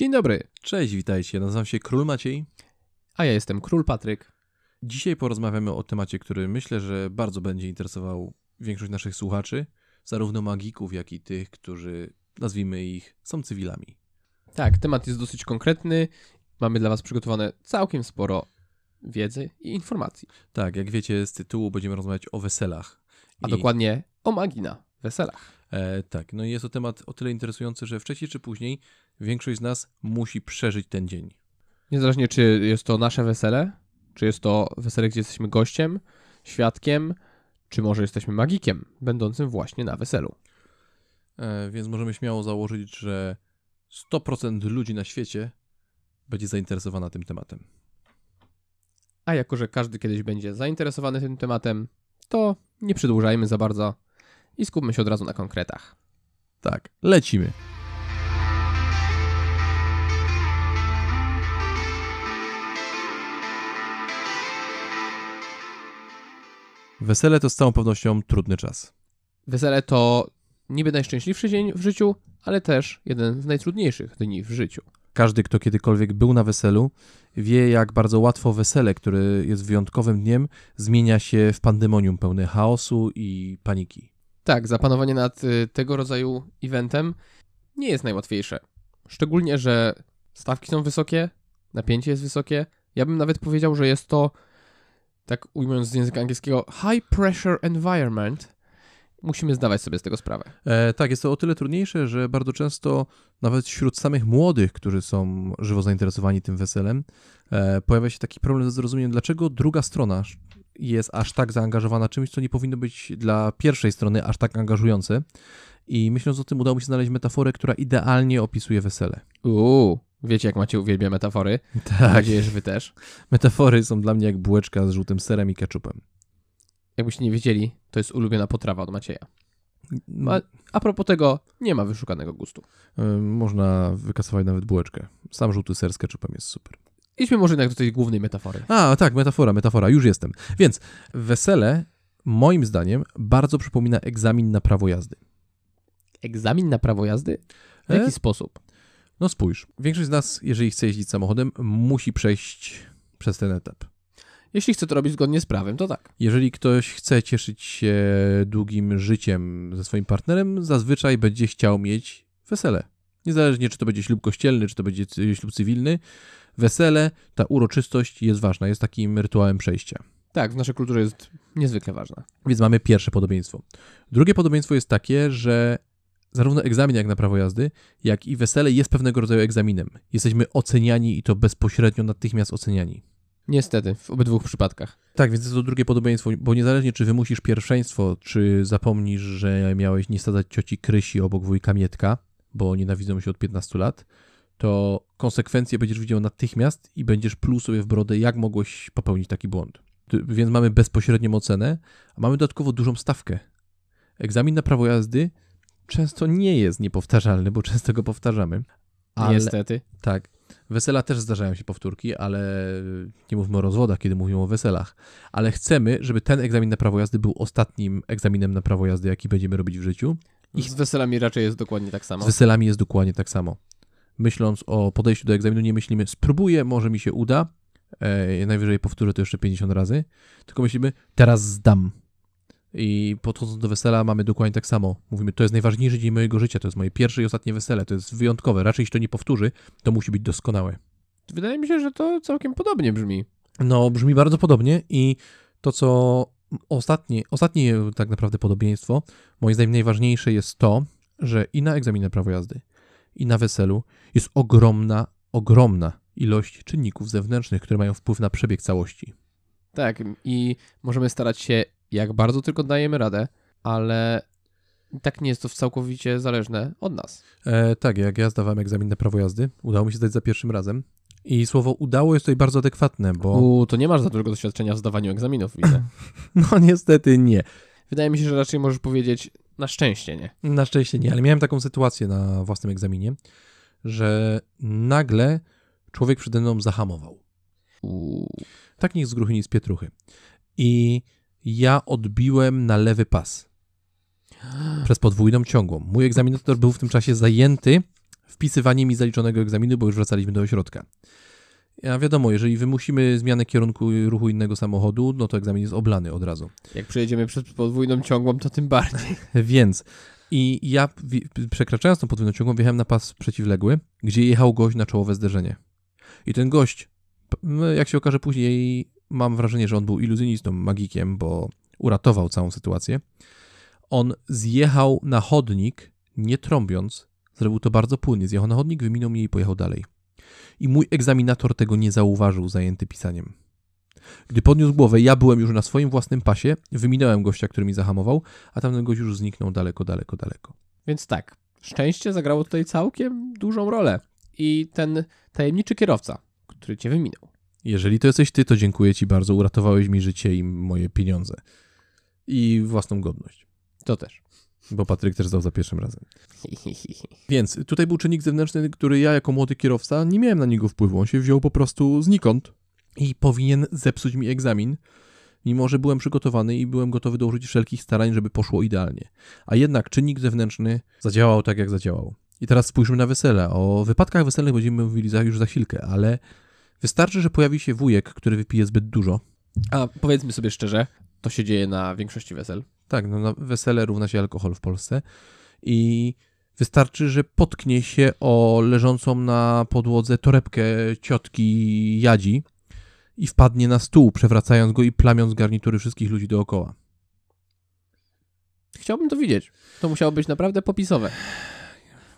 Dzień dobry, Cześć, witajcie. Nazywam się Król Maciej. a ja jestem Król Patryk. Dzisiaj porozmawiamy o temacie, który myślę, że bardzo będzie interesował większość naszych słuchaczy, zarówno magików, jak i tych, którzy, nazwijmy ich, są cywilami. Tak, temat jest dosyć konkretny. Mamy dla Was przygotowane całkiem sporo wiedzy i informacji. Tak, jak wiecie z tytułu będziemy rozmawiać o weselach. A I, dokładnie o magii na weselach. E, tak, no i jest to temat o tyle interesujący, że wcześniej czy później większość z nas musi przeżyć ten dzień. Niezależnie czy jest to nasze wesele, czy jest to wesele, gdzie jesteśmy gościem, świadkiem, czy może jesteśmy magikiem, będącym właśnie na weselu. E, więc możemy śmiało założyć, że 100% ludzi na świecie będzie zainteresowana tym tematem. A jako, że każdy kiedyś będzie zainteresowany tym tematem, to nie przedłużajmy za bardzo i skupmy się od razu na konkretach. Tak, lecimy. Wesele to z całą pewnością trudny czas. Wesele to niby najszczęśliwszy dzień w życiu, ale też jeden z najtrudniejszych dni w życiu. Każdy, kto kiedykolwiek był na weselu, wie, jak bardzo łatwo wesele, które jest wyjątkowym dniem, zmienia się w pandemonium pełne chaosu i paniki. Tak, zapanowanie nad y, tego rodzaju eventem nie jest najłatwiejsze. Szczególnie, że stawki są wysokie, napięcie jest wysokie. Ja bym nawet powiedział, że jest to, tak ujmując z języka angielskiego, high pressure environment. Musimy zdawać sobie z tego sprawę. E, tak, jest to o tyle trudniejsze, że bardzo często nawet wśród samych młodych, którzy są żywo zainteresowani tym weselem, e, pojawia się taki problem ze zrozumieniem, dlaczego druga strona jest aż tak zaangażowana czymś, co nie powinno być dla pierwszej strony aż tak angażujące. I myśląc o tym, udało mi się znaleźć metaforę, która idealnie opisuje wesele. Uuu, wiecie jak macie uwielbia metafory. Mam Tak, nadzieję, że wy też. metafory są dla mnie jak bułeczka z żółtym serem i ketchupem. Jakbyście nie wiedzieli, to jest ulubiona potrawa od Macieja. A, a propos tego, nie ma wyszukanego gustu. E, Można wykasować nawet bułeczkę. Sam żółty ser z ketchupem jest super. Idźmy może jednak do tej głównej metafory. A, tak, metafora, metafora, już jestem. Więc wesele, moim zdaniem, bardzo przypomina egzamin na prawo jazdy. Egzamin na prawo jazdy? W E? jaki sposób? No spójrz, większość z nas, jeżeli chce jeździć samochodem, musi przejść przez ten etap. Jeśli chce to robić zgodnie z prawem, to tak. Jeżeli ktoś chce cieszyć się długim życiem ze swoim partnerem, zazwyczaj będzie chciał mieć wesele. Niezależnie, czy to będzie ślub kościelny, czy to będzie ślub cywilny, wesele, ta uroczystość jest ważna, jest takim rytuałem przejścia. Tak, w naszej kulturze jest niezwykle ważna. Więc mamy pierwsze podobieństwo. Drugie podobieństwo jest takie, że zarówno egzamin jak na prawo jazdy, jak i wesele jest pewnego rodzaju egzaminem. Jesteśmy oceniani i to bezpośrednio natychmiast oceniani. Niestety, w obydwu przypadkach. Tak, więc jest to drugie podobieństwo, bo niezależnie czy wymusisz pierwszeństwo, czy zapomnisz, że miałeś nie stadzać cioci Krysi obok wujka Mietka, bo nienawidzą się od 15 lat, to konsekwencje będziesz widział natychmiast i będziesz pluł sobie w brodę, jak mogłeś popełnić taki błąd. Więc mamy bezpośrednią ocenę, a mamy dodatkowo dużą stawkę. Egzamin na prawo jazdy często nie jest niepowtarzalny, bo często go powtarzamy. Ale, Niestety. tak. Wesela też zdarzają się powtórki, ale nie mówmy o rozwodach, kiedy mówimy o weselach. Ale chcemy, żeby ten egzamin na prawo jazdy był ostatnim egzaminem na prawo jazdy, jaki będziemy robić w życiu. I z weselami raczej jest dokładnie tak samo. Z weselami jest dokładnie tak samo. Myśląc o podejściu do egzaminu, nie myślimy, spróbuję, może mi się uda. E, najwyżej powtórzę to jeszcze 50 razy. Tylko myślimy, teraz zdam. I podchodząc do wesela mamy dokładnie tak samo. Mówimy, to jest najważniejszy dzień mojego życia, to jest moje pierwsze i ostatnie wesele, to jest wyjątkowe. Raczej jeśli to nie powtórzy, to musi być doskonałe. Wydaje mi się, że to całkiem podobnie brzmi. No, brzmi bardzo podobnie i to, co ostatnie, ostatnie tak naprawdę podobieństwo, moim zdaniem najważniejsze jest to, że i na egzaminie prawo jazdy, i na weselu jest ogromna, ogromna ilość czynników zewnętrznych, które mają wpływ na przebieg całości. Tak, i możemy starać się, jak bardzo tylko dajemy radę, ale tak nie jest to całkowicie zależne od nas. E, tak, jak ja zdawałem egzamin na prawo jazdy, udało mi się zdać za pierwszym razem. I słowo udało jest tutaj bardzo adekwatne, bo U, to nie masz za dużego doświadczenia w zdawaniu egzaminów, widzę. no niestety nie. Wydaje mi się, że raczej możesz powiedzieć na szczęście nie. Na szczęście nie, ale miałem taką sytuację na własnym egzaminie, że nagle człowiek przede mną zahamował. U, Tak niech z gruchy, nic z pietruchy. I ja odbiłem na lewy pas. Przez podwójną ciągłą. Mój egzaminator był w tym czasie zajęty wpisywanie mi zaliczonego egzaminu, bo już wracaliśmy do ośrodka. A wiadomo, jeżeli wymusimy zmianę kierunku ruchu innego samochodu, no to egzamin jest oblany od razu. Jak przejedziemy przez podwójną ciągłą, to tym bardziej. Więc i ja przekraczając tą podwójną ciągłą wjechałem na pas przeciwległy, gdzie jechał gość na czołowe zderzenie. I ten gość, no, jak się okaże później, mam wrażenie, że on był iluzjonistą, magikiem, bo uratował całą sytuację. On zjechał na chodnik, nie trąbiąc, zrobił to bardzo płynnie. Zjechał na chodnik, wyminął mnie i pojechał dalej. I mój egzaminator tego nie zauważył, zajęty pisaniem. Gdy podniósł głowę, ja byłem już na swoim własnym pasie, wyminąłem gościa, który mi zahamował, a tamten gość już zniknął daleko, daleko, daleko. Więc tak, szczęście zagrało tutaj całkiem dużą rolę. I ten tajemniczy kierowca, który cię wyminął. Jeżeli to jesteś ty, to dziękuję ci bardzo. Uratowałeś mi życie i moje pieniądze. I własną godność. To też. Bo Patryk też zdał za pierwszym razem. Więc tutaj był czynnik zewnętrzny, który ja jako młody kierowca nie miałem na niego wpływu. On się wziął po prostu znikąd i powinien zepsuć mi egzamin, mimo że byłem przygotowany i byłem gotowy do użyć wszelkich starań, żeby poszło idealnie. A jednak czynnik zewnętrzny zadziałał tak, jak zadziałał. I teraz spójrzmy na wesele. O wypadkach weselnych będziemy mówili za, już za chwilkę, ale wystarczy, że pojawi się wujek, który wypije zbyt dużo. A powiedzmy sobie szczerze, to się dzieje na większości wesel. Tak, no na wesele równa się alkohol w Polsce. I wystarczy, że potknie się o leżącą na podłodze torebkę ciotki Jadzi i wpadnie na stół, przewracając go i plamiąc garnitury wszystkich ludzi dookoła. Chciałbym to widzieć. To musiało być naprawdę popisowe.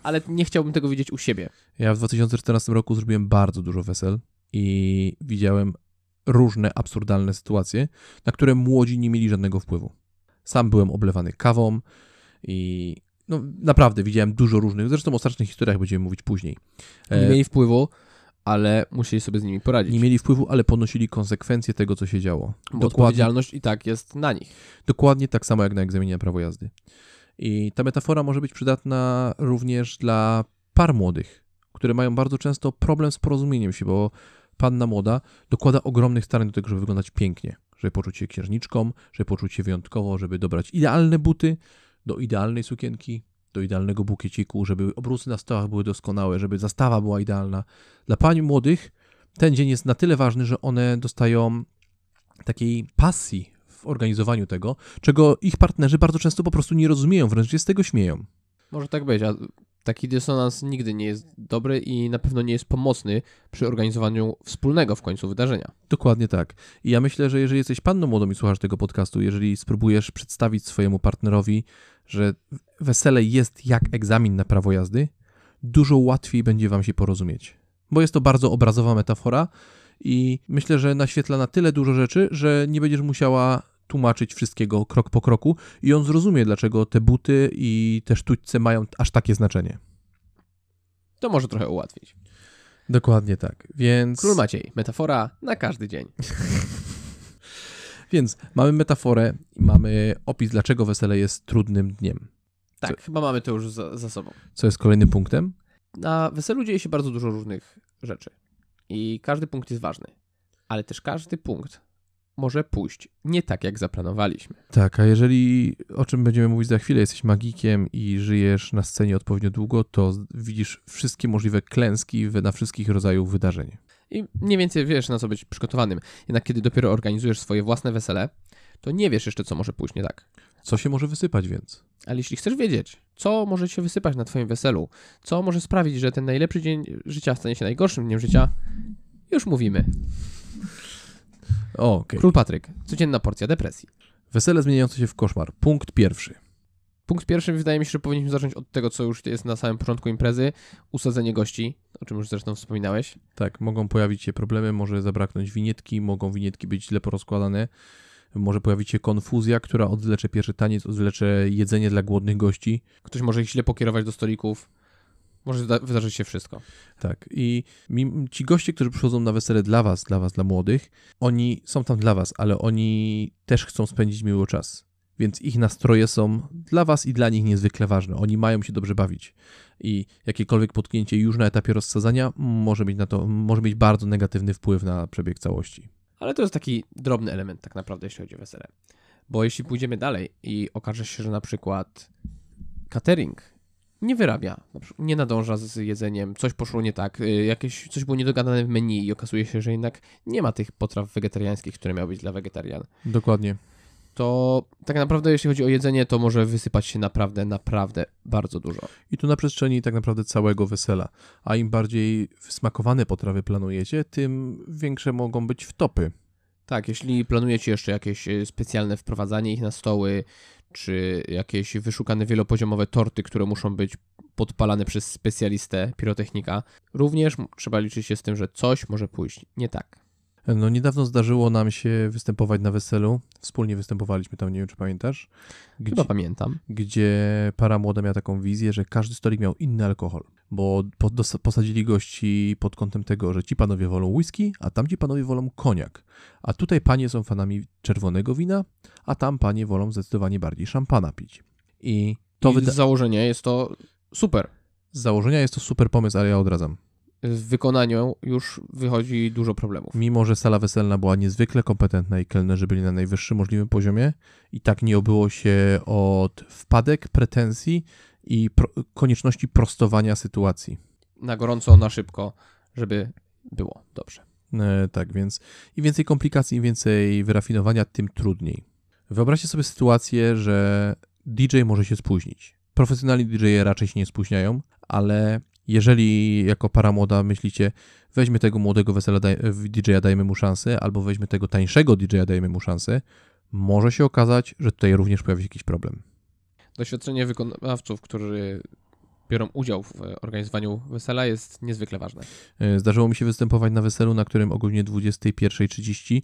Ale nie chciałbym tego widzieć u siebie. Ja w 2014 roku zrobiłem bardzo dużo wesel i widziałem różne absurdalne sytuacje, na które młodzi nie mieli żadnego wpływu. Sam byłem oblewany kawą i no naprawdę widziałem dużo różnych, zresztą o strasznych historiach będziemy mówić później. Nie E, mieli wpływu, ale musieli sobie z nimi poradzić. nie mieli wpływu, ale ponosili konsekwencje tego, co się działo. Bo Dokładnie, odpowiedzialność i tak jest na nich. dokładnie tak samo jak na egzaminie na prawo jazdy. I ta metafora może być przydatna również dla par młodych, które mają bardzo często problem z porozumieniem się, bo panna młoda dokłada ogromnych starań do tego, żeby wyglądać pięknie, żeby poczuć się księżniczką, żeby poczuć się wyjątkowo, żeby dobrać idealne buty do idealnej sukienki, do idealnego bukieciku, żeby obrusy na stołach były doskonałe, żeby zastawa była idealna. Dla pań młodych ten dzień jest na tyle ważny, że one dostają takiej pasji w organizowaniu tego, czego ich partnerzy bardzo często po prostu nie rozumieją, wręcz się z tego śmieją. Może tak być, a taki dysonans nigdy nie jest dobry i na pewno nie jest pomocny przy organizowaniu wspólnego w końcu wydarzenia. Dokładnie tak. I ja myślę, że jeżeli jesteś panną młodą i słuchasz tego podcastu, jeżeli spróbujesz przedstawić swojemu partnerowi, że wesele jest jak egzamin na prawo jazdy, dużo łatwiej będzie wam się porozumieć. Bo jest to bardzo obrazowa metafora i myślę, że naświetla na tyle dużo rzeczy, że nie będziesz musiała tłumaczyć wszystkiego krok po kroku i on zrozumie, dlaczego te buty i te sztućce mają aż takie znaczenie. To może trochę ułatwić. Dokładnie tak. Więc... Król Maciej, metafora na każdy dzień. Więc mamy metaforę i mamy opis, dlaczego wesele jest trudnym dniem. Tak, chyba mamy to już za, za sobą. Co jest kolejnym punktem? Na weselu dzieje się bardzo dużo różnych rzeczy. I każdy punkt jest ważny. Ale też każdy punkt może pójść nie tak, jak zaplanowaliśmy. Tak, a jeżeli, o czym będziemy mówić za chwilę, jesteś magikiem i żyjesz na scenie odpowiednio długo, to widzisz wszystkie możliwe klęski na wszystkich rodzajów wydarzeń. I mniej więcej wiesz, na co być przygotowanym. Jednak kiedy dopiero organizujesz swoje własne wesele, to nie wiesz jeszcze, co może pójść nie tak. Co się może wysypać więc? Ale jeśli chcesz wiedzieć, co może się wysypać na Twoim weselu, co może sprawić, że ten najlepszy dzień życia stanie się najgorszym dniem życia, już mówimy. O, okej. Król Patryk, codzienna porcja depresji. Wesele zmieniające się w koszmar. Punkt pierwszy. Punkt pierwszy wydaje mi się, że powinniśmy zacząć od tego, co już jest na samym początku imprezy. Usadzenie gości, o czym już zresztą wspominałeś. Tak, mogą pojawić się problemy, może zabraknąć winietki, mogą winietki być źle porozkładane, może pojawić się konfuzja, która odwlecze pierwszy taniec, odwlecze jedzenie dla głodnych gości. Ktoś może ich źle pokierować do stolików. Może wydarzyć się wszystko. Tak. I ci goście, którzy przychodzą na wesele dla was, dla was, dla młodych, oni są tam dla was, ale oni też chcą spędzić miły czas. Więc ich nastroje są dla was i dla nich niezwykle ważne. Oni mają się dobrze bawić. I jakiekolwiek potknięcie już na etapie rozsadzania może mieć na to, może mieć bardzo negatywny wpływ na przebieg całości. Ale to jest taki drobny element tak naprawdę, jeśli chodzi o wesele. Bo jeśli pójdziemy dalej i okaże się, że na przykład catering nie wyrabia, nie nadąża z jedzeniem, coś poszło nie tak, y, jakieś, coś było niedogadane w menu i okazuje się, że jednak nie ma tych potraw wegetariańskich, które miały być dla wegetarian, Dokładnie. to tak naprawdę jeśli chodzi o jedzenie, to może wysypać się naprawdę, naprawdę bardzo dużo. I tu na przestrzeni tak naprawdę całego wesela. A im bardziej smakowane potrawy planujecie, tym większe mogą być wtopy. Tak, jeśli planujecie jeszcze jakieś y, specjalne wprowadzanie ich na stoły, czy jakieś wyszukane wielopoziomowe torty, które muszą być podpalane przez specjalistę, pirotechnika, również trzeba liczyć się z tym, że coś może pójść nie tak. No niedawno zdarzyło nam się występować na weselu. Wspólnie występowaliśmy tam, nie wiem czy pamiętasz. Gdzie, Chyba pamiętam. gdzie para młoda miała taką wizję, że każdy stolik miał inny alkohol. Bo posadzili gości pod kątem tego, że ci panowie wolą whisky, a tamci panowie wolą koniak. A tutaj panie są fanami czerwonego wina, a tam panie wolą zdecydowanie bardziej szampana pić. I to I z założenia jest to super. z założenia jest to super pomysł, ale ja odradzam. W wykonaniu już wychodzi dużo problemów. Mimo, że sala weselna była niezwykle kompetentna i kelnerzy byli na najwyższym możliwym poziomie, i tak nie obyło się od wpadek, pretensji i pro- konieczności prostowania sytuacji. Na gorąco, na szybko, żeby było dobrze. E, tak, więc im więcej komplikacji, im więcej wyrafinowania, tym trudniej. Wyobraźcie sobie sytuację, że DJ może się spóźnić. Profesjonalni DJ raczej się nie spóźniają, ale jeżeli jako para młoda myślicie, weźmy tego młodego wesela daj, DJ-a, dajmy mu szansę, albo weźmy tego tańszego DJ-a, dajmy mu szansę, może się okazać, że tutaj również pojawi się jakiś problem. Doświadczenie wykonawców, którzy biorą udział w organizowaniu wesela jest niezwykle ważne. E, Zdarzyło mi się występować na weselu, na którym o godzinie 21.30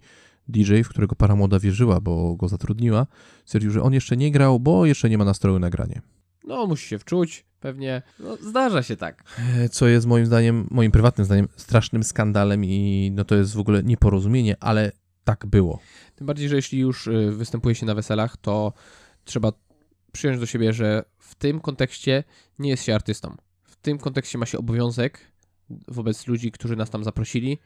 DJ, w którego para młoda wierzyła, bo go zatrudniła, stwierdził, że on jeszcze nie grał, bo jeszcze nie ma nastroju na granie. No, musi się wczuć, pewnie. No, zdarza się tak. Co jest moim zdaniem, moim prywatnym zdaniem, strasznym skandalem i no to jest w ogóle nieporozumienie, ale tak było. Tym bardziej, że jeśli już y, występuje się na weselach, to trzeba przyjąć do siebie, że w tym kontekście nie jest się artystą. W tym kontekście ma się obowiązek wobec ludzi, którzy nas tam zaprosili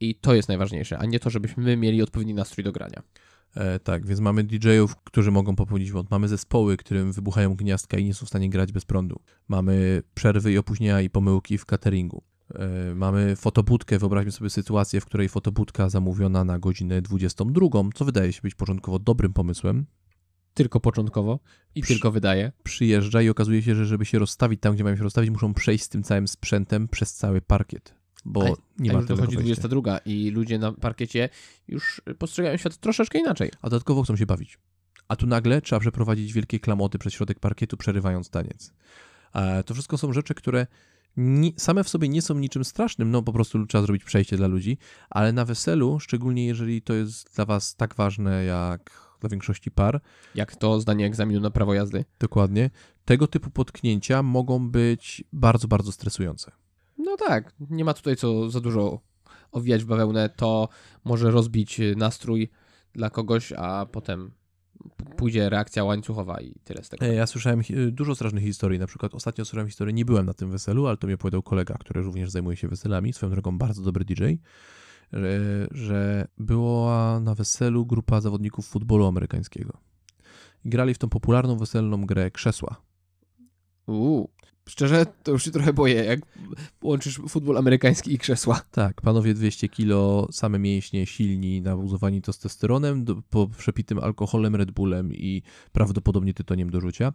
i to jest najważniejsze, a nie to, żebyśmy my mieli odpowiedni nastrój do grania. E, tak, więc mamy DJ-ów, którzy mogą popełnić błąd. Mamy zespoły, którym wybuchają gniazdka i nie są w stanie grać bez prądu. Mamy przerwy i opóźnienia i pomyłki w cateringu. E, mamy fotobudkę. Wyobraźmy sobie sytuację, w której fotobudka zamówiona na godzinę 22, co wydaje się być początkowo dobrym pomysłem, Tylko początkowo i Przy- tylko wydaje. przyjeżdża i okazuje się, że żeby się rozstawić tam, gdzie mają się rozstawić, muszą przejść z tym całym sprzętem przez cały parkiet, bo nie a ma dochodzi wejścia. 22 i ludzie na parkiecie już postrzegają świat troszeczkę inaczej. A dodatkowo chcą się bawić. A tu nagle trzeba przeprowadzić wielkie klamoty przez środek parkietu, przerywając taniec. E, to wszystko są rzeczy, które same w sobie nie są niczym strasznym, no po prostu trzeba zrobić przejście dla ludzi, ale na weselu, szczególnie jeżeli to jest dla was tak ważne jak dla większości par, Jak to zdanie egzaminu na prawo jazdy. dokładnie, tego typu potknięcia mogą być bardzo, bardzo stresujące. No tak, nie ma tutaj co za dużo owijać w bawełnę. To może rozbić nastrój dla kogoś, a potem pójdzie reakcja łańcuchowa i tyle z tego. E, Ja słyszałem hi- dużo strasznych historii. Na przykład ostatnio słyszałem historię, nie byłem na tym weselu, ale to mi opowiadał kolega, który również zajmuje się weselami, swoją drogą bardzo dobry DJ, że, że była na weselu grupa zawodników futbolu amerykańskiego. I grali w tą popularną weselną grę krzesła. Uuu, szczerze, to już się trochę boję, jak łączysz futbol amerykański i krzesła. Tak, panowie 200 kilo, same mięśnie, silni, nabuzowani testosteronem, do, po przepitym alkoholem, Red Bullem i prawdopodobnie tytoniem do rzucia.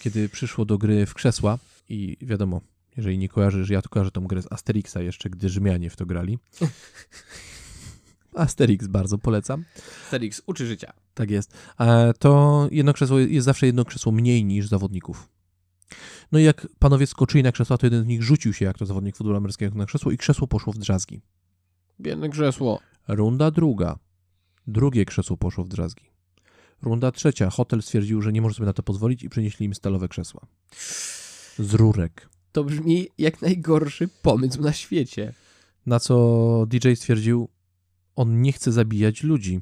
Kiedy przyszło do gry w krzesła i wiadomo, jeżeli nie kojarzysz, ja to kojarzę tą grę z Asterixa jeszcze, gdy Rzymianie w to grali. Asterix bardzo polecam. Felix uczy życia. Tak jest. E, To jedno krzesło jest zawsze jedno krzesło mniej niż zawodników. No i jak panowie skoczyli na krzesła, to jeden z nich rzucił się, jak to zawodnik futbolu amerykańskiego na krzesło i krzesło poszło w drzazgi. Biedne krzesło. Runda druga. Drugie krzesło poszło w drzazgi. Runda trzecia. Hotel stwierdził, że nie może sobie na to pozwolić i przynieśli im stalowe krzesła. Z rurek. To brzmi jak najgorszy pomysł na świecie. Na co DJ stwierdził, on nie chce zabijać ludzi.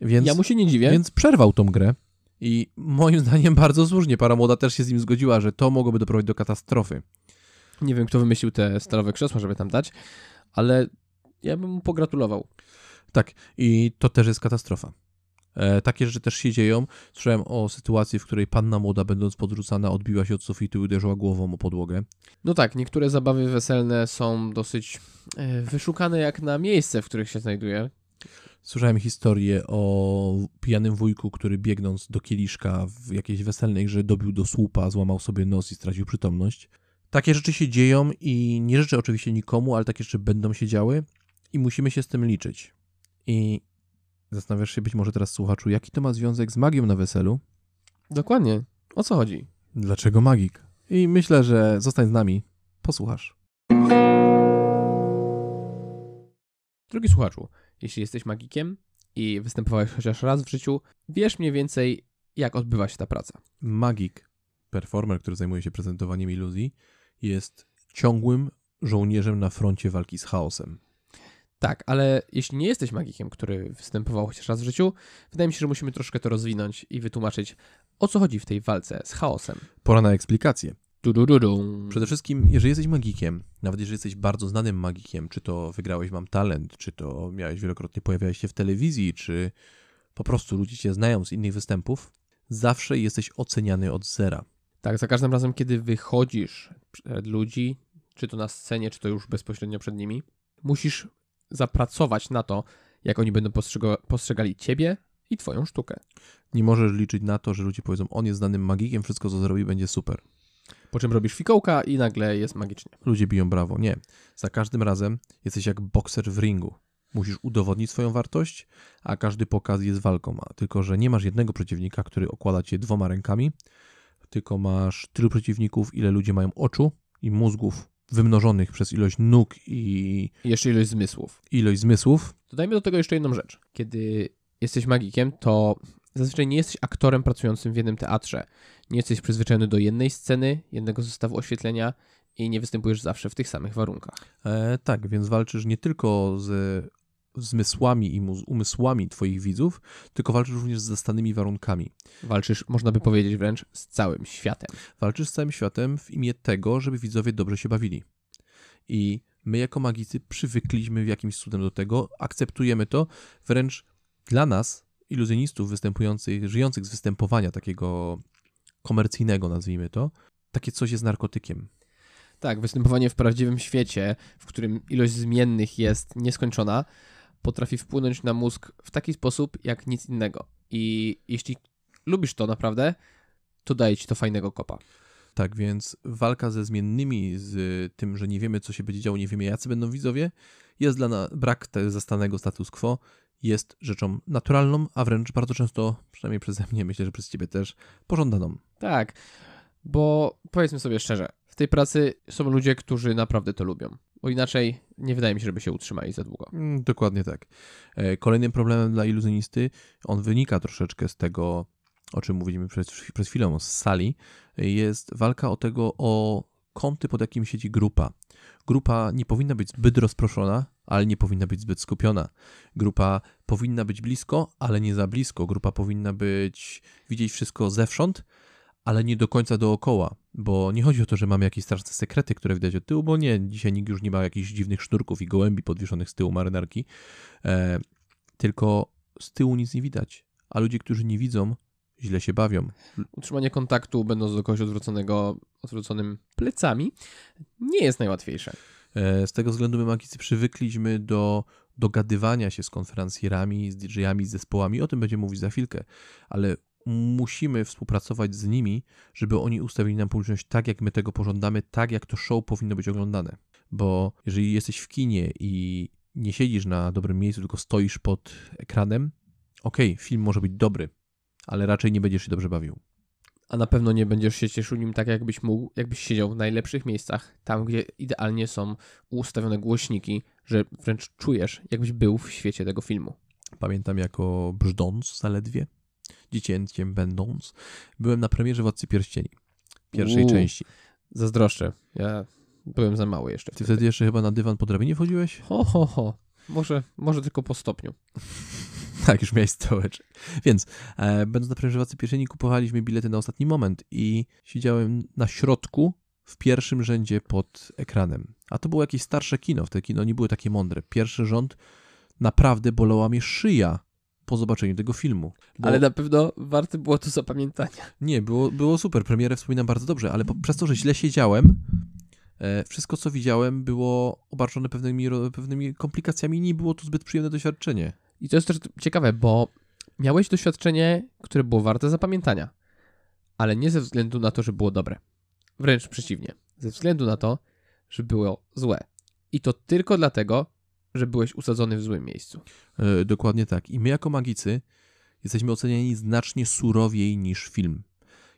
Więc, Ja mu się nie dziwię. więc przerwał tą grę. I moim zdaniem bardzo słusznie. Para młoda też się z nim zgodziła, że to mogłoby doprowadzić do katastrofy. Nie wiem, kto wymyślił te stalowe krzesła, żeby tam dać, ale ja bym mu pogratulował. Tak, i to też jest katastrofa. E, takie rzeczy też się dzieją. Słyszałem o sytuacji, w której panna młoda, będąc podrzucana, odbiła się od sufitu i uderzyła głową o podłogę. No tak, niektóre zabawy weselne są dosyć e, wyszukane jak na miejsce, w których się znajduje. Słyszałem historię o pijanym wujku, który biegnąc do kieliszka w jakiejś weselnej grze dobił do słupa, złamał sobie nos i stracił przytomność. Takie rzeczy się dzieją i nie życzę oczywiście nikomu, ale takie rzeczy będą się działy i musimy się z tym liczyć. I zastanawiasz się być może teraz, słuchaczu, jaki to ma związek z magią na weselu? Dokładnie. O co chodzi? Dlaczego magik? I myślę, że zostań z nami, posłuchasz. Drogi słuchaczu, jeśli jesteś magikiem i występowałeś chociaż raz w życiu, wiesz mniej więcej, jak odbywa się ta praca. Magik, performer, który zajmuje się prezentowaniem iluzji, jest ciągłym żołnierzem na froncie walki z chaosem. Tak, ale jeśli nie jesteś magikiem, który występował chociaż raz w życiu, wydaje mi się, że musimy troszkę to rozwinąć i wytłumaczyć, o co chodzi w tej walce z chaosem. Pora na eksplikację. Przede wszystkim, jeżeli jesteś magikiem, nawet jeżeli jesteś bardzo znanym magikiem, czy to wygrałeś Mam Talent, czy to miałeś wielokrotnie pojawiałeś się w telewizji, czy po prostu ludzie cię znają z innych występów, zawsze jesteś oceniany od zera. Tak, za każdym razem, kiedy wychodzisz przed ludzi, czy to na scenie, czy to już bezpośrednio przed nimi, musisz zapracować na to, jak oni będą postrzega- postrzegali ciebie i twoją sztukę. Nie możesz liczyć na to, że ludzie powiedzą, on jest znanym magikiem, wszystko co zrobi będzie super. Po czym robisz fikołka i nagle jest magicznie. Ludzie biją brawo. Nie. Za każdym razem jesteś jak bokser w ringu. Musisz udowodnić swoją wartość, a każdy pokaz jest walką. Tylko, że nie masz jednego przeciwnika, który okłada cię dwoma rękami, tylko masz tylu przeciwników, ile ludzie mają oczu i mózgów wymnożonych przez ilość nóg i I jeszcze ilość zmysłów. ilość zmysłów. Dodajmy do tego jeszcze jedną rzecz. Kiedy jesteś magikiem, to zazwyczaj nie jesteś aktorem pracującym w jednym teatrze. Nie jesteś przyzwyczajony do jednej sceny, jednego zestawu oświetlenia i nie występujesz zawsze w tych samych warunkach. E, tak, więc walczysz nie tylko z zmysłami i umysłami twoich widzów, tylko walczysz również z zastanymi warunkami. Walczysz, można by powiedzieć wręcz, z całym światem. Walczysz z całym światem w imię tego, żeby widzowie dobrze się bawili. I my jako magicy przywykliśmy w jakimś cudem do tego, akceptujemy to, wręcz dla nas, iluzjonistów występujących, żyjących z występowania takiego komercyjnego, nazwijmy to, takie coś jest narkotykiem. Tak, występowanie w prawdziwym świecie, w którym ilość zmiennych jest nieskończona, potrafi wpłynąć na mózg w taki sposób jak nic innego. I jeśli lubisz to naprawdę, to daje ci to fajnego kopa. Tak więc walka ze zmiennymi, z tym, że nie wiemy, co się będzie działo, nie wiemy, jacy będą widzowie, jest dla nas brak zastanego status quo, jest rzeczą naturalną, a wręcz bardzo często, przynajmniej przeze mnie, myślę, że przez ciebie też, pożądaną. Tak, bo powiedzmy sobie szczerze, w tej pracy są ludzie, którzy naprawdę to lubią. Bo inaczej nie wydaje mi się, żeby się utrzymali za długo. Mm, Dokładnie tak. E, Kolejnym problemem dla iluzjonisty, on wynika troszeczkę z tego, o czym mówiliśmy przed, przed chwilą, z sali, jest walka o tego, o kąty, pod jakim siedzi grupa. Grupa nie powinna być zbyt rozproszona, ale nie powinna być zbyt skupiona. Grupa powinna być blisko, ale nie za blisko. Grupa powinna być, widzieć wszystko zewsząd, ale nie do końca dookoła, bo nie chodzi o to, że mamy jakieś straszne sekrety, które widać od tyłu, bo nie, dzisiaj nikt już nie ma jakichś dziwnych sznurków i gołębi podwieszonych z tyłu marynarki, e, tylko z tyłu nic nie widać, a ludzie, którzy nie widzą, źle się bawią. Utrzymanie kontaktu, będąc do kogoś odwróconego, odwróconym plecami, nie jest najłatwiejsze. E, Z tego względu my magicy przywykliśmy do dogadywania się z konferencjerami, z DJ-ami, z zespołami. O tym będziemy mówić za chwilkę, ale musimy współpracować z nimi, żeby oni ustawili nam publiczność tak, jak my tego pożądamy, tak, jak to show powinno być oglądane. Bo jeżeli jesteś w kinie i nie siedzisz na dobrym miejscu, tylko stoisz pod ekranem, okej, film może być dobry, ale raczej nie będziesz się dobrze bawił. A na pewno nie będziesz się cieszył nim tak, jakbyś mógł, jakbyś siedział w najlepszych miejscach, tam gdzie idealnie są ustawione głośniki, że wręcz czujesz, jakbyś był w świecie tego filmu. Pamiętam jako brzdąc zaledwie, dziecięciem będąc, byłem na premierze Władcy Pierścieni, pierwszej Uuu. części. Zazdroszczę. Ja byłem za mały jeszcze. Ty wtedy jeszcze chyba na dywan po drabinie wchodziłeś? Ho, ho, ho. Może, może tylko po stopniu. Tak, już miałeś stołeczek. Więc, e, będąc na premierze Władcy Pierścieni, kupowaliśmy bilety na ostatni moment i siedziałem na środku, w pierwszym rzędzie pod ekranem. A to było jakieś starsze kino, wtedy kino nie były takie mądre. Pierwszy rząd, naprawdę bolała mnie szyja po zobaczeniu tego filmu. Bo... Ale na pewno warte było to zapamiętania. Nie, było, było super. Premierę wspominam bardzo dobrze, ale po, przez to, że źle siedziałem, e, wszystko co widziałem było obarczone pewnymi, pewnymi komplikacjami i nie było to zbyt przyjemne doświadczenie. I to jest też ciekawe, bo miałeś doświadczenie, które było warte zapamiętania, ale nie ze względu na to, że było dobre. Wręcz przeciwnie. Ze względu na to, że było złe. I to tylko dlatego, że byłeś usadzony w złym miejscu. E, dokładnie tak. I my jako magicy jesteśmy oceniani znacznie surowiej niż film.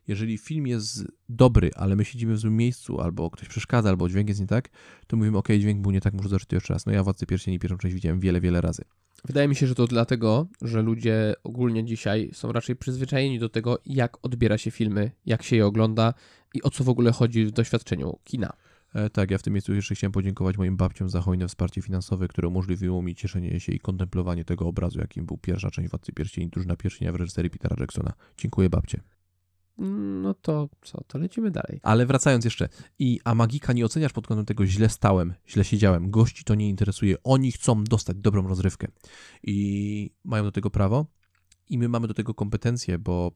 Jeżeli film jest dobry, ale my siedzimy w złym miejscu, albo ktoś przeszkadza, albo dźwięk jest nie tak, to mówimy, ok, dźwięk był nie tak, muszę zobaczyć to jeszcze raz. No ja Władcy Pierścieni pierwszą część widziałem wiele, wiele razy. Wydaje mi się, że to dlatego, że ludzie ogólnie dzisiaj są raczej przyzwyczajeni do tego, jak odbiera się filmy, jak się je ogląda i o co w ogóle chodzi w doświadczeniu kina. E, tak, ja w tym miejscu jeszcze chciałem podziękować moim babciom za hojne wsparcie finansowe, które umożliwiło mi cieszenie się i kontemplowanie tego obrazu, jakim był pierwsza część Władcy Pierścieni, drużyna pierścienia w reżyserii Petera Jacksona. Dziękuję babcie. No to co, to lecimy dalej. Ale wracając jeszcze, i a magika nie oceniasz pod kątem tego źle stałem, źle siedziałem, gości to nie interesuje, oni chcą dostać dobrą rozrywkę i mają do tego prawo i my mamy do tego kompetencje, bo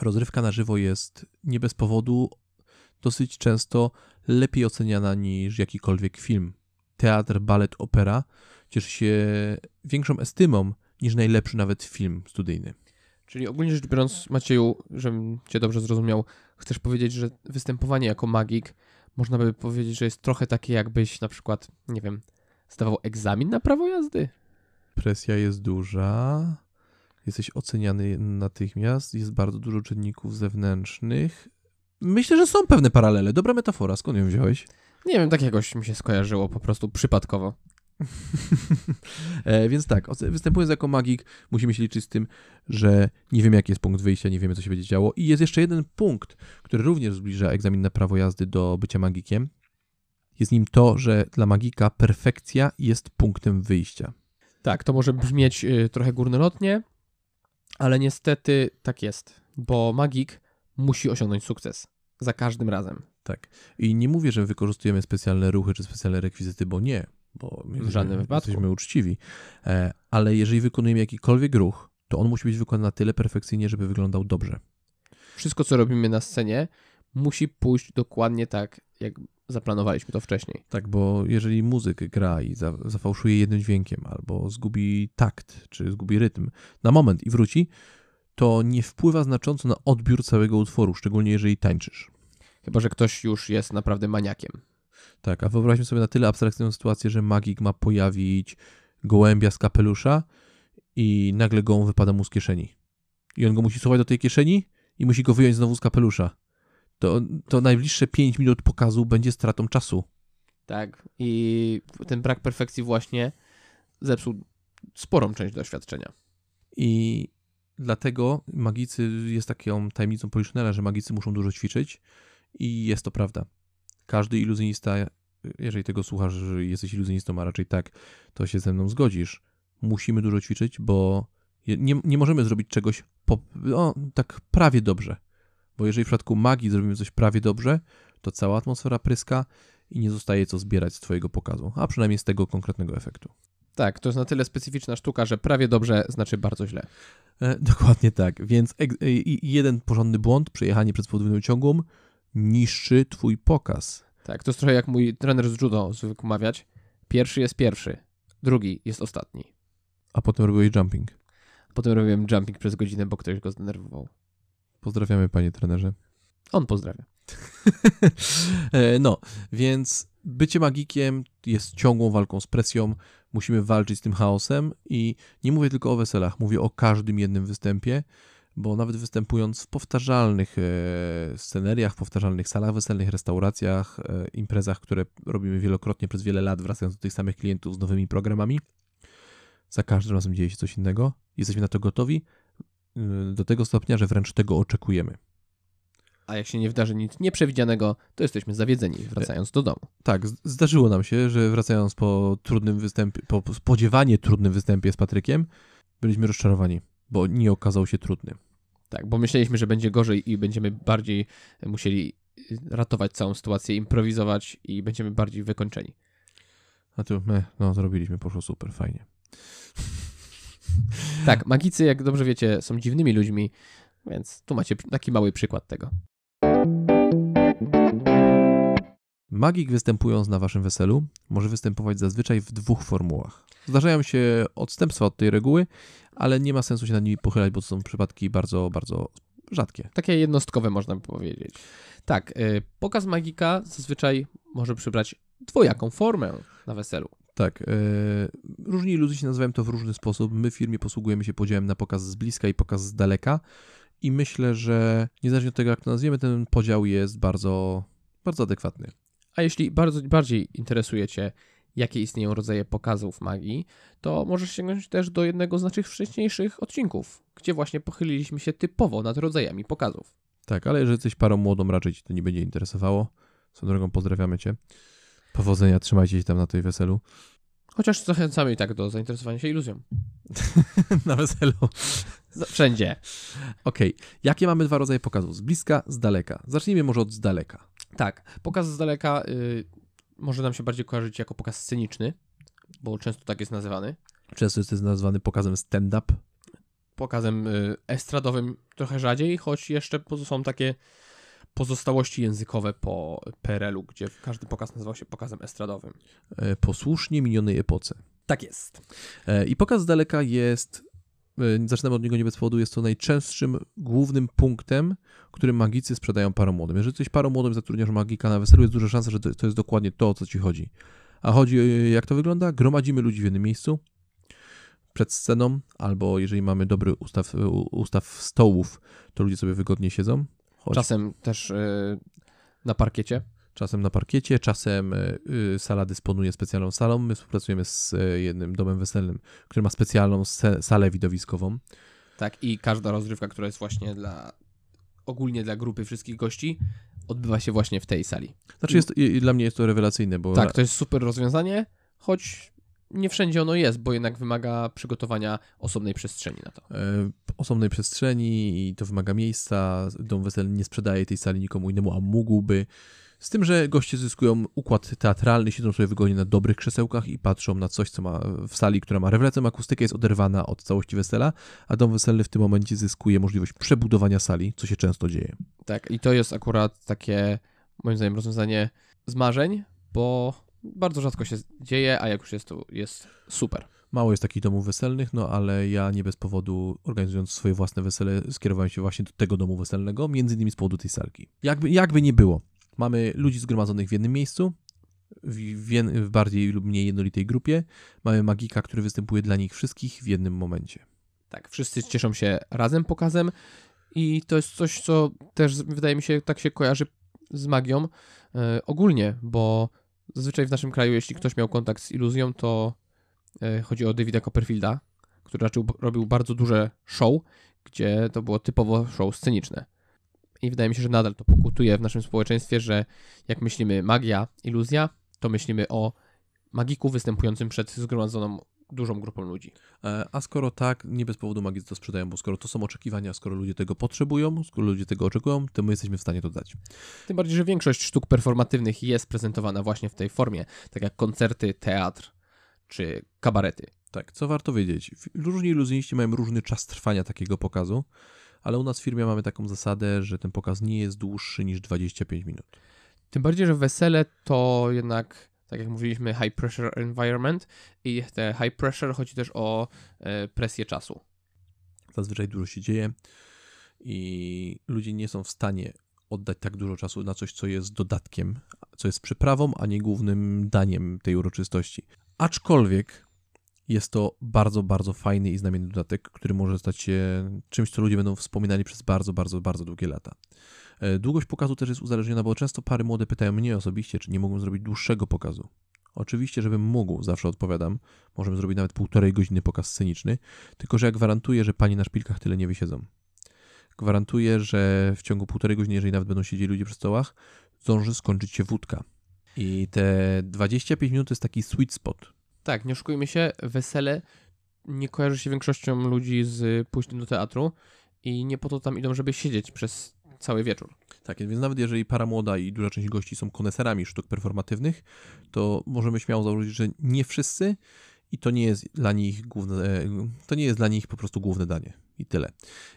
rozrywka na żywo jest nie bez powodu dosyć często lepiej oceniana niż jakikolwiek film. Teatr, balet, opera cieszy się większą estymą niż najlepszy nawet film studyjny. Czyli ogólnie rzecz biorąc, Macieju, żebym cię dobrze zrozumiał, chcesz powiedzieć, że występowanie jako magik można by powiedzieć, że jest trochę takie, jakbyś na przykład, nie wiem, zdawał egzamin na prawo jazdy? Presja jest duża, jesteś oceniany natychmiast, jest bardzo dużo czynników zewnętrznych. Myślę, że są pewne paralele. Dobra metafora, skąd ją wziąłeś? Nie wiem, tak jakoś mi się skojarzyło po prostu przypadkowo. e, więc tak, występując jako magik, musimy się liczyć z tym, że nie wiemy, jaki jest punkt wyjścia, nie wiemy, co się będzie działo. I jest jeszcze jeden punkt, który również zbliża egzamin na prawo jazdy do bycia magikiem. Jest nim to, że dla magika perfekcja jest punktem wyjścia. Tak, to może brzmieć y, trochę górnolotnie, ale niestety tak jest, bo magik musi osiągnąć sukces za każdym razem. Tak. I nie mówię, że wykorzystujemy specjalne ruchy czy specjalne rekwizyty, bo nie, bo my W żadnym wypadku. jesteśmy uczciwi. E, ale jeżeli wykonujemy jakikolwiek ruch, to on musi być wykonany na tyle perfekcyjnie, żeby wyglądał dobrze. Wszystko, co robimy na scenie, musi pójść dokładnie tak, jak zaplanowaliśmy to wcześniej. Tak, bo jeżeli muzyk gra i za, zafałszuje jednym dźwiękiem, albo zgubi takt, czy zgubi rytm na moment i wróci, to nie wpływa znacząco na odbiór całego utworu, szczególnie jeżeli tańczysz. Chyba, że ktoś już jest naprawdę maniakiem. Tak, a wyobraźmy sobie na tyle abstrakcyjną sytuację, że magik ma pojawić gołębia z kapelusza i nagle gołąb wypada mu z kieszeni. I on go musi schować do tej kieszeni i musi go wyjąć znowu z kapelusza. To, to najbliższe 5 minut pokazu będzie stratą czasu. Tak. I ten brak perfekcji właśnie zepsuł sporą część doświadczenia. I dlatego magicy jest taką tajemnicą Poliszynela, że magicy muszą dużo ćwiczyć i jest to prawda. Każdy iluzjonista, jeżeli tego słuchasz, że jesteś iluzjonistą, a raczej tak, to się ze mną zgodzisz. Musimy dużo ćwiczyć, bo nie, nie możemy zrobić czegoś po, no, tak prawie dobrze. Bo jeżeli w przypadku magii zrobimy coś prawie dobrze, to cała atmosfera pryska i nie zostaje co zbierać z twojego pokazu, a przynajmniej z tego konkretnego efektu. Tak, to jest na tyle specyficzna sztuka, że prawie dobrze znaczy bardzo źle. E, dokładnie tak. Więc e, jeden porządny błąd, przejechanie przez podwójną ciągłą, niszczy twój pokaz. Tak, to jest trochę jak mój trener z judo zwykł mawiać. Pierwszy jest pierwszy, drugi jest ostatni. A potem robiłeś jumping. Potem robiłem jumping przez godzinę, bo ktoś go zdenerwował. Pozdrawiamy, panie trenerze. On pozdrawia. E, no, więc bycie magikiem jest ciągłą walką z presją. Musimy walczyć z tym chaosem i nie mówię tylko o weselach, mówię o każdym jednym występie, bo nawet występując w powtarzalnych e, sceneriach, powtarzalnych salach weselnych, restauracjach, e, imprezach, które robimy wielokrotnie przez wiele lat, wracając do tych samych klientów z nowymi programami, za każdym razem dzieje się coś innego. Jesteśmy na to gotowi y, do tego stopnia, że wręcz tego oczekujemy. A jak się nie wydarzy nic nieprzewidzianego, to jesteśmy zawiedzeni, wracając do domu. Tak, zdarzyło nam się, że wracając po trudnym występie, po spodziewanie trudnym występie z Patrykiem, byliśmy rozczarowani, bo nie okazał się trudny. Tak, bo myśleliśmy, że będzie gorzej i będziemy bardziej musieli ratować całą sytuację, improwizować i będziemy bardziej wykończeni. A tu, meh, no zrobiliśmy, poszło super, fajnie. Tak, magicy, jak dobrze wiecie, są dziwnymi ludźmi, więc tu macie taki mały przykład tego. Magik występując na waszym weselu może występować zazwyczaj w dwóch formułach. Zdarzają się odstępstwa od tej reguły, ale nie ma sensu się nad nimi pochylać, bo to są przypadki bardzo, bardzo rzadkie. Takie jednostkowe można by powiedzieć. Tak, y, pokaz magika zazwyczaj może przybrać dwojaką formę na weselu. Tak, yy, różni ludzie się nazywają to w różny sposób. My w firmie posługujemy się podziałem na pokaz z bliska i pokaz z daleka i myślę, że niezależnie od tego, jak to nazwiemy, ten podział jest bardzo, bardzo adekwatny. A jeśli bardzo, bardziej interesuje Cię, jakie istnieją rodzaje pokazów magii, to możesz sięgnąć też do jednego z naszych wcześniejszych odcinków, gdzie właśnie pochyliliśmy się typowo nad rodzajami pokazów. Tak, ale jeżeli jesteś parą młodą, raczej Cię to nie będzie interesowało. Swoją drogą pozdrawiamy Cię. Powodzenia, trzymajcie się tam na tej weselu. Chociaż zachęcamy i tak do zainteresowania się iluzją. na weselu. Wszędzie. Okej, okay. jakie mamy dwa rodzaje pokazów? Z bliska, z daleka. Zacznijmy może od z daleka. Tak, pokaz z daleka y, może nam się bardziej kojarzyć jako pokaz sceniczny, bo często tak jest nazywany. Często jest nazywany pokazem stand-up. Pokazem y, estradowym trochę rzadziej, choć jeszcze są takie pozostałości językowe po PRL-u, gdzie każdy pokaz nazywał się pokazem estradowym. E, posłusznie minionej epoce. Tak jest. E, I pokaz z daleka jest, zaczynamy od niego nie bez powodu, jest to najczęstszym głównym punktem, którym magicy sprzedają parom młodym. Jeżeli jesteś parą młodym zatrudniasz magika na weselu, jest duża szansa, że to, jest dokładnie to, o co ci chodzi. A chodzi, jak to wygląda? Gromadzimy ludzi w jednym miejscu, przed sceną, albo jeżeli mamy dobry ustaw, ustaw stołów, to ludzie sobie wygodnie siedzą. Choć... Czasem też yy, na parkiecie. Czasem na parkiecie, czasem yy, sala dysponuje specjalną salą. My współpracujemy z yy, jednym domem weselnym, który ma specjalną salę widowiskową. Tak, i każda rozrywka, która jest właśnie dla ogólnie dla grupy wszystkich gości, odbywa się właśnie w tej sali. Znaczy, jest, i, dla mnie jest to rewelacyjne, bo. Tak, to jest super rozwiązanie, choć nie wszędzie ono jest, bo jednak wymaga przygotowania osobnej przestrzeni na to. E, osobnej przestrzeni i to wymaga miejsca. Dom weselny nie sprzedaje tej sali nikomu innemu, a mógłby. Z tym, że goście zyskują układ teatralny, siedzą sobie wygodnie na dobrych krzesełkach i patrzą na coś, co ma w sali, która ma rewelacyjną akustykę, jest oderwana od całości wesela, a dom weselny w tym momencie zyskuje możliwość przebudowania sali, co się często dzieje. Tak, i to jest akurat takie, moim zdaniem, rozwiązanie z marzeń, bo bardzo rzadko się dzieje, a jak już jest, to jest super. Mało jest takich domów weselnych, no ale ja nie bez powodu, organizując swoje własne wesele, skierowałem się właśnie do tego domu weselnego, między innymi z powodu tej salki. Jakby, jakby nie było, mamy ludzi zgromadzonych w jednym miejscu, w, w, bardziej lub mniej jednolitej grupie. Mamy magika, który występuje dla nich wszystkich w jednym momencie. Tak, wszyscy cieszą się razem pokazem i to jest coś, co też wydaje mi się tak się kojarzy z magią yy, ogólnie, bo Zazwyczaj w naszym kraju, jeśli ktoś miał kontakt z iluzją, to e, chodzi o Davida Copperfielda, który robił bardzo duże show, gdzie to było typowo show sceniczne. I wydaje mi się, że nadal to pokutuje w naszym społeczeństwie, że jak myślimy magia, iluzja, to myślimy o magiku występującym przed zgromadzoną dużą grupą ludzi. E, a skoro tak, nie bez powodu magicy to sprzedają, bo skoro to są oczekiwania, skoro ludzie tego potrzebują, skoro ludzie tego oczekują, to my jesteśmy w stanie to dać. Tym bardziej, że większość sztuk performatywnych jest prezentowana właśnie w tej formie, tak jak koncerty, teatr czy kabarety. Tak, co warto wiedzieć? Różni iluzjoniści mają różny czas trwania takiego pokazu, ale u nas w firmie mamy taką zasadę, że ten pokaz nie jest dłuższy niż 25 minut. Tym bardziej, że wesele to jednak tak jak mówiliśmy, high pressure environment i te high pressure chodzi też o e, presję czasu. Zazwyczaj dużo się dzieje i ludzie nie są w stanie oddać tak dużo czasu na coś, co jest dodatkiem, co jest przyprawą, a nie głównym daniem tej uroczystości. Aczkolwiek jest to bardzo, bardzo fajny i znamienny dodatek, który może stać się czymś, co ludzie będą wspominali przez bardzo, bardzo, bardzo długie lata. E, długość pokazu też jest uzależniona, bo często pary młode pytają mnie osobiście, czy nie mogą zrobić dłuższego pokazu. Oczywiście, żebym mógł, zawsze odpowiadam, możemy zrobić nawet półtorej godziny pokaz sceniczny, tylko że ja gwarantuję, że pani na szpilkach tyle nie wysiedzą. Gwarantuję, że w ciągu półtorej godziny, jeżeli nawet będą siedzieli ludzie przy stołach, zdąży skończyć się wódka. I te 25 minut to jest taki sweet spot. Tak, nie oszukujmy się, wesele nie kojarzy się większością ludzi z pójściem do teatru i nie po to tam idą, żeby siedzieć przez cały wieczór. Tak, więc nawet jeżeli para młoda i duża część gości są koneserami sztuk performatywnych, to możemy śmiało założyć, że nie wszyscy i to nie jest dla nich główne, to nie jest dla nich po prostu główne danie. I tyle.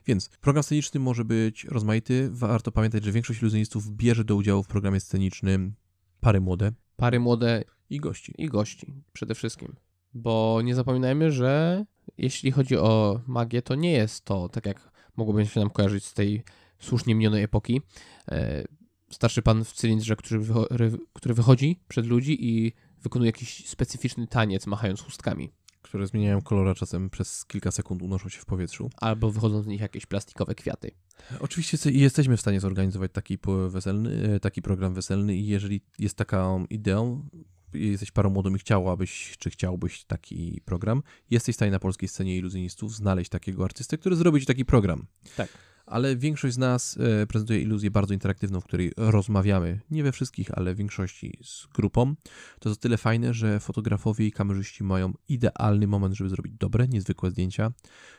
Więc program sceniczny może być rozmaity. Warto pamiętać, że większość iluzjonistów bierze do udziału w programie scenicznym pary młode. Pary młode i gości. I gości przede wszystkim. Bo nie zapominajmy, że jeśli chodzi o magię, to nie jest to tak jak mogłoby się nam kojarzyć z tej słusznie minionej epoki. E, starszy pan w cylindrze, który, wycho- który wychodzi przed ludzi i wykonuje jakiś specyficzny taniec, machając chustkami. Które zmieniają kolor, czasem przez kilka sekund unoszą się w powietrzu. Albo wychodzą z nich jakieś plastikowe kwiaty. Oczywiście jesteśmy w stanie zorganizować taki, weselny, e, taki program weselny i jeżeli jest taką ideą, jesteś parą młodą i chciałabyś, czy chciałbyś taki program, jesteś w stanie na polskiej scenie iluzjonistów znaleźć takiego artystę, który zrobi ci taki program. Tak ale większość z nas e, prezentuje iluzję bardzo interaktywną, w której rozmawiamy, nie we wszystkich, ale w większości z grupą. To jest o tyle fajne, że fotografowie i kamerzyści mają idealny moment, żeby zrobić dobre, niezwykłe zdjęcia,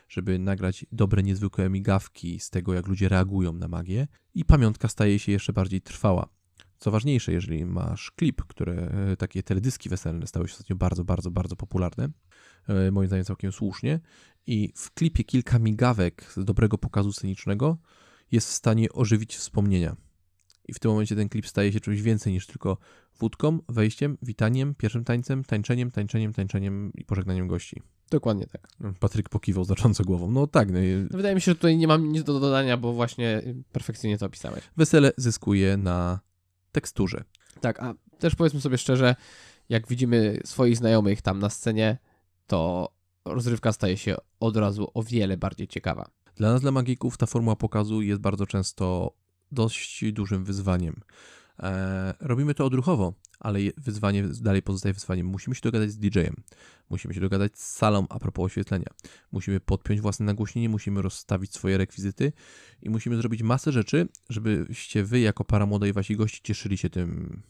żeby nagrać dobre, niezwykłe migawki z tego, jak ludzie reagują na magię i pamiątka staje się jeszcze bardziej trwała. Co ważniejsze, jeżeli masz klip, które e, takie teledyski weselne stały się ostatnio bardzo, bardzo, bardzo popularne, e, moim zdaniem całkiem słusznie, i w klipie kilka migawek z dobrego pokazu scenicznego jest w stanie ożywić wspomnienia. I w tym momencie ten klip staje się czymś więcej niż tylko wódką, wejściem, witaniem, pierwszym tańcem, tańczeniem, tańczeniem, tańczeniem i pożegnaniem gości. Dokładnie tak. Patryk pokiwał znacząco głową. No tak. No, no Wydaje mi się, że tutaj nie mam nic do dodania, bo właśnie perfekcyjnie to opisałeś. Wesele zyskuje na teksturze. Tak, a też powiedzmy sobie szczerze, jak widzimy swoich znajomych tam na scenie, to rozrywka staje się od razu o wiele bardziej ciekawa. Dla nas, dla magików, ta formuła pokazu jest bardzo często dość dużym wyzwaniem. E, robimy to odruchowo, ale wyzwanie dalej pozostaje wyzwaniem. Musimy się dogadać z DJ-em, musimy się dogadać z salą a propos oświetlenia, musimy podpiąć własne nagłośnienie, musimy rozstawić swoje rekwizyty i musimy zrobić masę rzeczy, żebyście wy jako para młodej wasi gości cieszyli się tym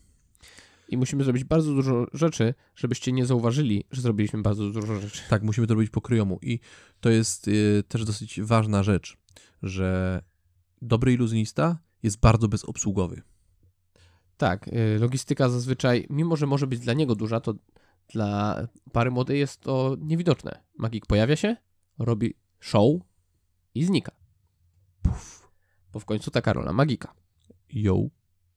i musimy zrobić bardzo dużo rzeczy, żebyście nie zauważyli, że zrobiliśmy bardzo dużo rzeczy. Tak, musimy to robić po kryjomu i to jest y, też dosyć ważna rzecz, że dobry iluzjonista jest bardzo bezobsługowy. Tak, y, logistyka zazwyczaj, mimo że może być dla niego duża, to dla pary młodej jest to niewidoczne. Magik pojawia się, robi show i znika. Puf. Bo w końcu taka rola magika. Yo.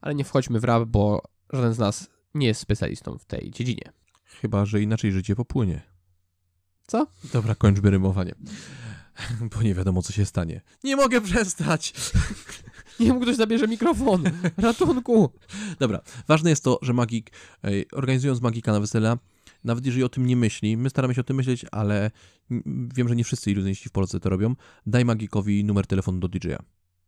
Ale nie wchodźmy w rap, bo żaden z nas nie jest specjalistą w tej dziedzinie. Chyba, że inaczej życie popłynie. Co? Dobra, kończmy rymowanie. Bo nie wiadomo, co się stanie. Nie mogę przestać! Nie mógł ktoś zabierze mikrofon. Ratunku! Dobra, ważne jest to, że magik, organizując magika na wesela, nawet jeżeli o tym nie myśli, my staramy się o tym myśleć, ale wiem, że nie wszyscy iluzjoniści w Polsce to robią, daj magikowi numer telefonu do DJ-a,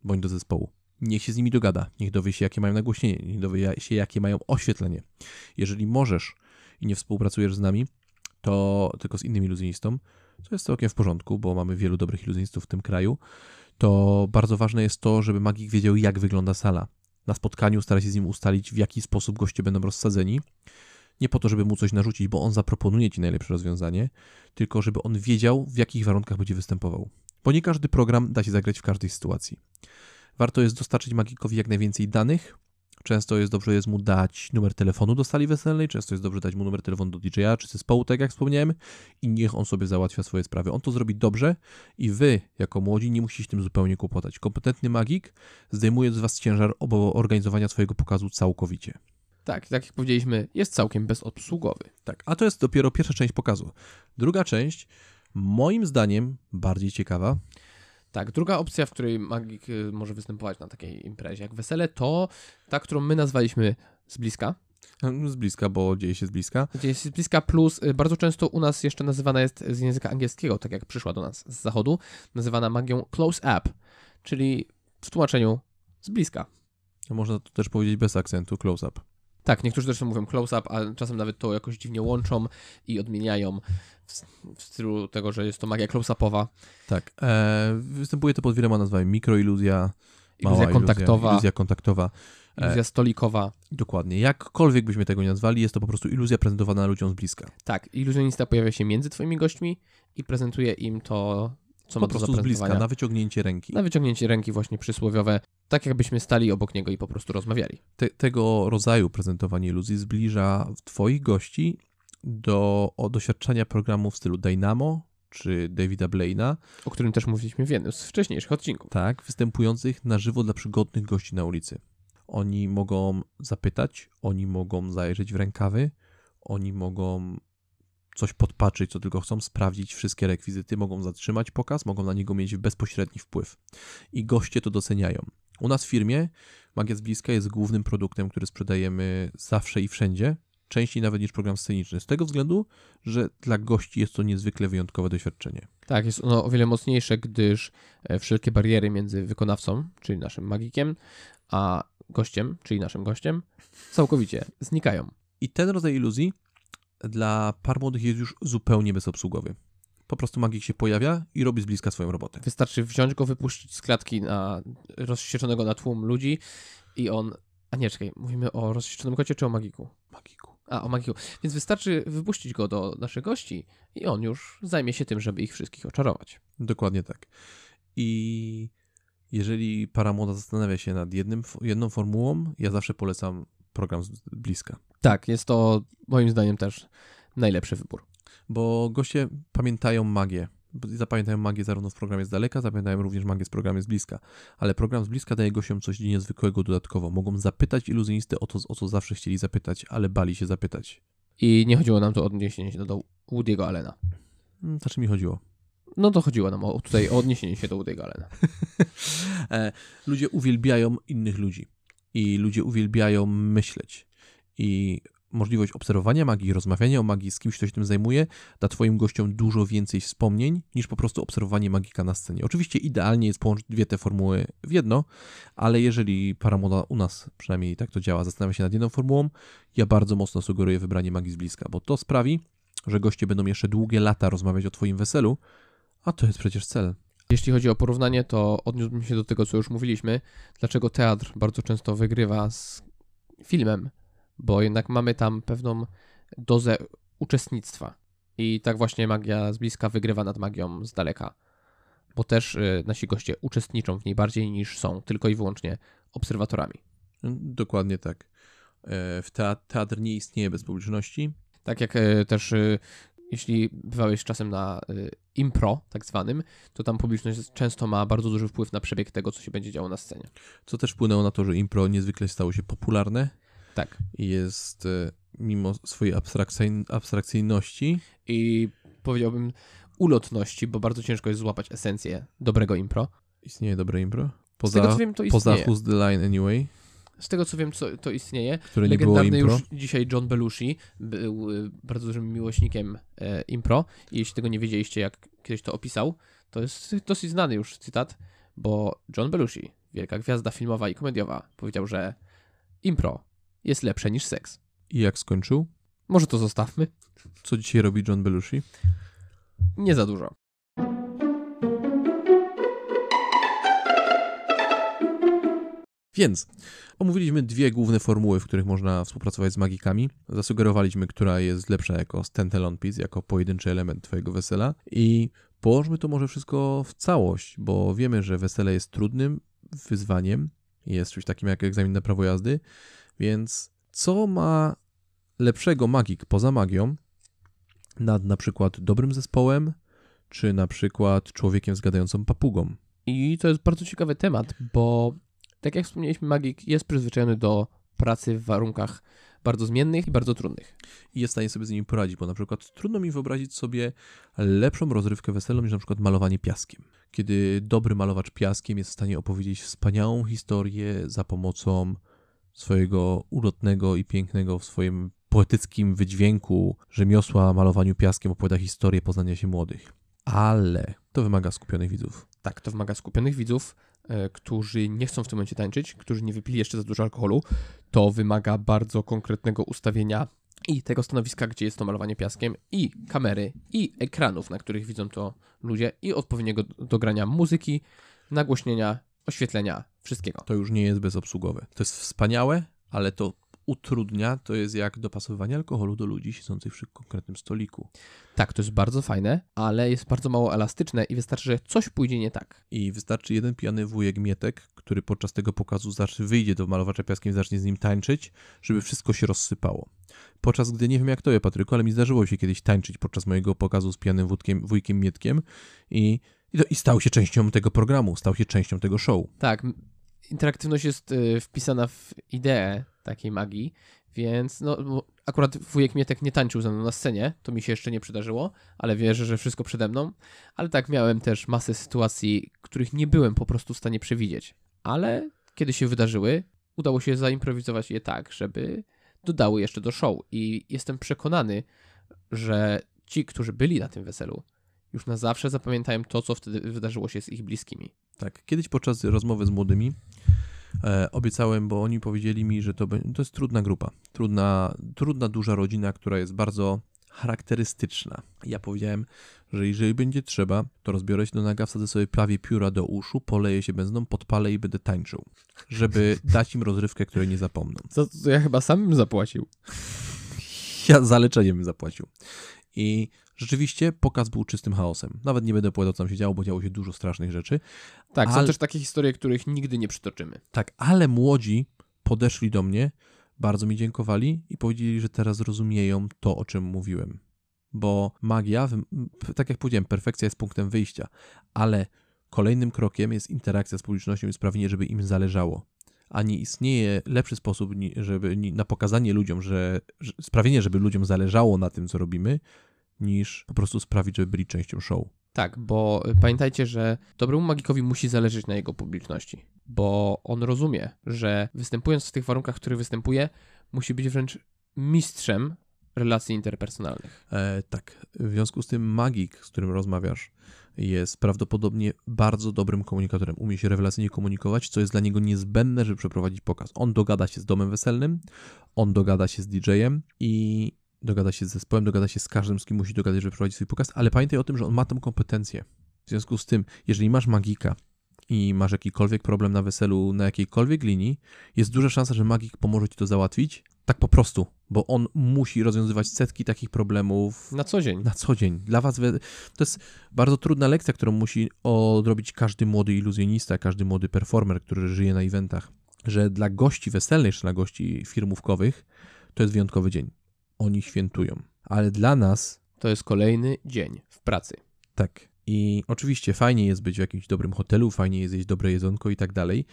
bądź do zespołu niech się z nimi dogada, niech dowie się, jakie mają nagłośnienie, niech dowie się, jakie mają oświetlenie. Jeżeli możesz i nie współpracujesz z nami, to tylko z innym iluzjonistą, co jest całkiem w porządku, bo mamy wielu dobrych iluzjonistów w tym kraju, to bardzo ważne jest to, żeby magik wiedział, jak wygląda sala. Na spotkaniu stara się z nim ustalić, w jaki sposób goście będą rozsadzeni. Nie po to, żeby mu coś narzucić, bo on zaproponuje ci najlepsze rozwiązanie, tylko żeby on wiedział, w jakich warunkach będzie występował. Bo nie każdy program da się zagrać w każdej sytuacji. Warto jest dostarczyć magikowi jak najwięcej danych. Często jest dobrze jest mu dać numer telefonu do sali weselnej, często jest dobrze dać mu numer telefonu do DJ-a czy zespołu, tak jak wspomniałem, i niech on sobie załatwia swoje sprawy. On to zrobi dobrze i wy, jako młodzi, nie musicie tym zupełnie kłopotać. Kompetentny magik zdejmuje z was ciężar organizowania swojego pokazu całkowicie. Tak, tak jak powiedzieliśmy, jest całkiem bezobsługowy. Tak, a to jest dopiero pierwsza część pokazu. Druga część, moim zdaniem, bardziej ciekawa, tak, druga opcja, w której magik y, może występować na takiej imprezie jak wesele, to ta, którą my nazwaliśmy z bliska. Z bliska, bo dzieje się z bliska. Dzieje się z bliska, plus y, bardzo często u nas jeszcze nazywana jest z języka angielskiego, tak jak przyszła do nas z zachodu, nazywana magią close up, czyli w tłumaczeniu z bliska. Można to też powiedzieć bez akcentu, close up. Tak, niektórzy też mówią close-up, a czasem nawet to jakoś dziwnie łączą i odmieniają w, w stylu tego, że jest to magia close-upowa. Tak. E, występuje to pod wieloma nazwami. Mikroiluzja, iluzja kontaktowa, iluzja kontaktowa. E, iluzja stolikowa. Dokładnie. Jakkolwiek byśmy tego nie nazwali, jest to po prostu iluzja prezentowana ludziom z bliska. Tak. Iluzjonista pojawia się między twoimi gośćmi i prezentuje im to, co po prostu z bliska, na wyciągnięcie ręki. Na wyciągnięcie ręki właśnie przysłowiowe, tak jakbyśmy stali obok niego i po prostu rozmawiali. Te, tego rodzaju prezentowanie iluzji zbliża twoich gości do doświadczenia programów w stylu Dynamo czy Davida Blaina, O którym też mówiliśmy w jednym z wcześniejszych odcinków. tak, występujących na żywo dla przygodnych gości na ulicy. Oni mogą zapytać, oni mogą zajrzeć w rękawy, oni mogą coś podpatrzeć, co tylko chcą, sprawdzić wszystkie rekwizyty, mogą zatrzymać pokaz, mogą na niego mieć bezpośredni wpływ. I goście to doceniają. U nas w firmie Magia z Bliska jest głównym produktem, który sprzedajemy zawsze i wszędzie, częściej nawet niż program sceniczny, z tego względu, że dla gości jest to niezwykle wyjątkowe doświadczenie. Tak, jest ono o wiele mocniejsze, gdyż e, wszelkie bariery między wykonawcą, czyli naszym magikiem, a gościem, czyli naszym gościem, całkowicie znikają. I ten rodzaj iluzji dla par młodych jest już zupełnie bezobsługowy. Po prostu magik się pojawia i robi z bliska swoją robotę. Wystarczy wziąć go, wypuścić z klatki na rozsieczonego na tłum ludzi i on... A nie, czekaj, mówimy o rozsieczonym kocie czy o magiku? Magiku. A, o magiku. Więc wystarczy wypuścić go do naszych gości i on już zajmie się tym, żeby ich wszystkich oczarować. Dokładnie tak. I jeżeli para młoda zastanawia się nad jednym, jedną formułą, ja zawsze polecam program z bliska. Tak, jest to moim zdaniem też najlepszy wybór. Bo goście pamiętają magię. Zapamiętają magię zarówno w programie z daleka, zapamiętają również magię z programu z bliska. Ale program z bliska daje gościom coś niezwykłego dodatkowo. Mogą zapytać iluzjonisty o to, o co zawsze chcieli zapytać, ale bali się zapytać. I nie chodziło nam tu o odniesienie się do Woody'ego Allena. O czym mi chodziło? No to chodziło nam o, tutaj o odniesienie się do Woody'ego Allena. E, ludzie uwielbiają innych ludzi i ludzie uwielbiają myśleć. I możliwość obserwowania magii, rozmawiania o magii z kimś, kto się tym zajmuje, da Twoim gościom dużo więcej wspomnień niż po prostu obserwowanie magika na scenie. Oczywiście idealnie jest połączyć dwie te formuły w jedno, ale jeżeli para młoda u nas, przynajmniej tak to działa, zastanawia się nad jedną formułą, ja bardzo mocno sugeruję wybranie magii z bliska, bo to sprawi, że goście będą jeszcze długie lata rozmawiać o Twoim weselu, a to jest przecież cel. Jeśli chodzi o porównanie, to odniósłbym się do tego, co już mówiliśmy. Dlaczego teatr bardzo często wygrywa z filmem? Bo jednak mamy tam pewną dozę uczestnictwa. I tak właśnie magia z bliska wygrywa nad magią z daleka. Bo też y, nasi goście uczestniczą w niej bardziej niż są tylko i wyłącznie obserwatorami. Dokładnie tak. E, W teatr, teatr nie istnieje bez publiczności. Tak jak y, też y, jeśli bywałeś czasem na y, impro, tak zwanym, to tam publiczność często ma bardzo duży wpływ na przebieg tego, co się będzie działo na scenie. Co też wpłynęło na to, że impro niezwykle stało się popularne Tak. i jest e, mimo swojej abstrakcyjn- abstrakcyjności. I powiedziałbym ulotności, bo bardzo ciężko jest złapać esencję dobrego impro. Istnieje dobre impro? Z tego Poza, co wiem, to poza istnieje. Who's the Line Anyway, Z tego co wiem, co, to istnieje. które Legendarny już dzisiaj John Belushi był y, bardzo dużym miłośnikiem e, impro. I jeśli tego nie wiedzieliście, jak kiedyś to opisał, to jest dosyć znany już cytat, bo John Belushi, wielka gwiazda filmowa i komediowa, powiedział, że impro jest lepsze niż seks. I jak skończył? Może to zostawmy? Co dzisiaj robi John Belushi? Nie za dużo. Więc omówiliśmy dwie główne formuły, w których można współpracować z magikami. Zasugerowaliśmy, która jest lepsza jako standalone piece, jako pojedynczy element twojego wesela i położmy to może wszystko w całość, bo wiemy, że wesele jest trudnym wyzwaniem, jest czymś takim jak egzamin na prawo jazdy, więc co ma lepszego magik poza magią nad na przykład dobrym zespołem, czy na przykład człowiekiem z gadającą papugą? I to jest bardzo ciekawy temat, bo tak jak wspomnieliśmy, magik jest przyzwyczajony do pracy w warunkach bardzo zmiennych i bardzo trudnych. i jest w stanie sobie z nimi poradzić, bo na przykład trudno mi wyobrazić sobie lepszą rozrywkę weselną niż na przykład malowanie piaskiem. Kiedy dobry malowacz piaskiem jest w stanie opowiedzieć wspaniałą historię za pomocą swojego ulotnego i pięknego w swoim poetyckim wydźwięku rzemiosła malowaniu piaskiem opowiada historię poznania się młodych. Ale to wymaga skupionych widzów. Tak, to wymaga skupionych widzów, e, którzy nie chcą w tym momencie tańczyć, którzy nie wypili jeszcze za dużo alkoholu. To wymaga bardzo konkretnego ustawienia i tego stanowiska, gdzie jest to malowanie piaskiem, i kamery, i ekranów, na których widzą to ludzie, i odpowiedniego dogrania muzyki, nagłośnienia, oświetlenia, wszystkiego. To już nie jest bezobsługowe. To jest wspaniałe, ale to utrudnia, to jest jak dopasowywanie alkoholu do ludzi siedzących przy konkretnym stoliku. Tak, to jest bardzo fajne, ale jest bardzo mało elastyczne i wystarczy, że coś pójdzie nie tak. I wystarczy jeden pijany wujek Mietek, który podczas tego pokazu zacznie, wyjdzie do malowacza piaskiem i zacznie z nim tańczyć, żeby wszystko się rozsypało. Podczas gdy, nie wiem jak to jest, Patryku, ale mi zdarzyło się kiedyś tańczyć podczas mojego pokazu z pijanym wódkiem, wujkiem Mietkiem i, i, to, i stał się częścią tego programu, stał się częścią tego show. Tak, interaktywność jest y, wpisana w ideę takiej magii, więc no, akurat wujek Mietek nie tańczył ze mną na scenie, to mi się jeszcze nie przydarzyło, ale wierzę, że wszystko przede mną. Ale tak, miałem też masę sytuacji, których nie byłem po prostu w stanie przewidzieć. Ale kiedy się wydarzyły, udało się zaimprowizować je tak, żeby dodały jeszcze do show. I jestem przekonany, że ci, którzy byli na tym weselu, już na zawsze zapamiętają to, co wtedy wydarzyło się z ich bliskimi. Tak, kiedyś podczas rozmowy z młodymi e, obiecałem, bo oni powiedzieli mi, że to, be- to jest trudna grupa, trudna, trudna, duża rodzina, która jest bardzo charakterystyczna. Ja powiedziałem, że jeżeli będzie trzeba, to rozbiorę się do naga, wsadzę sobie prawie pióra do uszu, poleję się benzyną, podpalę i będę tańczył, żeby dać im rozrywkę, której nie zapomną. To, to ja chyba sam bym zapłacił. Ja za leczenie bym zapłacił. I rzeczywiście pokaz był czystym chaosem. Nawet nie będę opowiadał, co tam się działo, bo działo się dużo strasznych rzeczy. Tak, są Ale- też takie historie, których nigdy nie przytoczymy. Tak, ale młodzi podeszli do mnie, bardzo mi dziękowali i powiedzieli, że teraz rozumieją to, o czym mówiłem. Bo magia, tak jak powiedziałem, perfekcja jest punktem wyjścia, ale kolejnym krokiem jest interakcja z publicznością i sprawienie, żeby im zależało. A nie istnieje lepszy sposób żeby, na pokazanie ludziom, że, że sprawienie, żeby ludziom zależało na tym, co robimy, niż po prostu sprawić, żeby byli częścią show. Tak, bo y, pamiętajcie, że dobremu magikowi musi zależeć na jego publiczności, bo on rozumie, że występując w tych warunkach, w których występuje, musi być wręcz mistrzem relacji interpersonalnych. E, tak, w związku z tym magik, z którym rozmawiasz, jest prawdopodobnie bardzo dobrym komunikatorem. Umie się rewelacyjnie komunikować, co jest dla niego niezbędne, żeby przeprowadzić pokaz. On dogada się z domem weselnym, on dogada się z DJ-em i dogada się z zespołem, dogada się z każdym, z kim musi dogadać, żeby prowadzić swój pokaz, ale pamiętaj o tym, że on ma tę kompetencję. W związku z tym, jeżeli masz magika i masz jakikolwiek problem na weselu, na jakiejkolwiek linii, jest duża szansa, że magik pomoże ci to załatwić. Tak po prostu, bo on musi rozwiązywać setki takich problemów Na co dzień. na co dzień. Dla was to jest bardzo trudna lekcja, którą musi odrobić każdy młody iluzjonista, każdy młody performer, który żyje na eventach, że dla gości weselnych, czy dla gości firmówkowych, to jest wyjątkowy dzień. Oni świętują. Ale dla nas To jest kolejny dzień w pracy. tak. I oczywiście fajnie jest być w jakimś dobrym hotelu, fajnie jest jeść dobre jedzonko i tak dalej.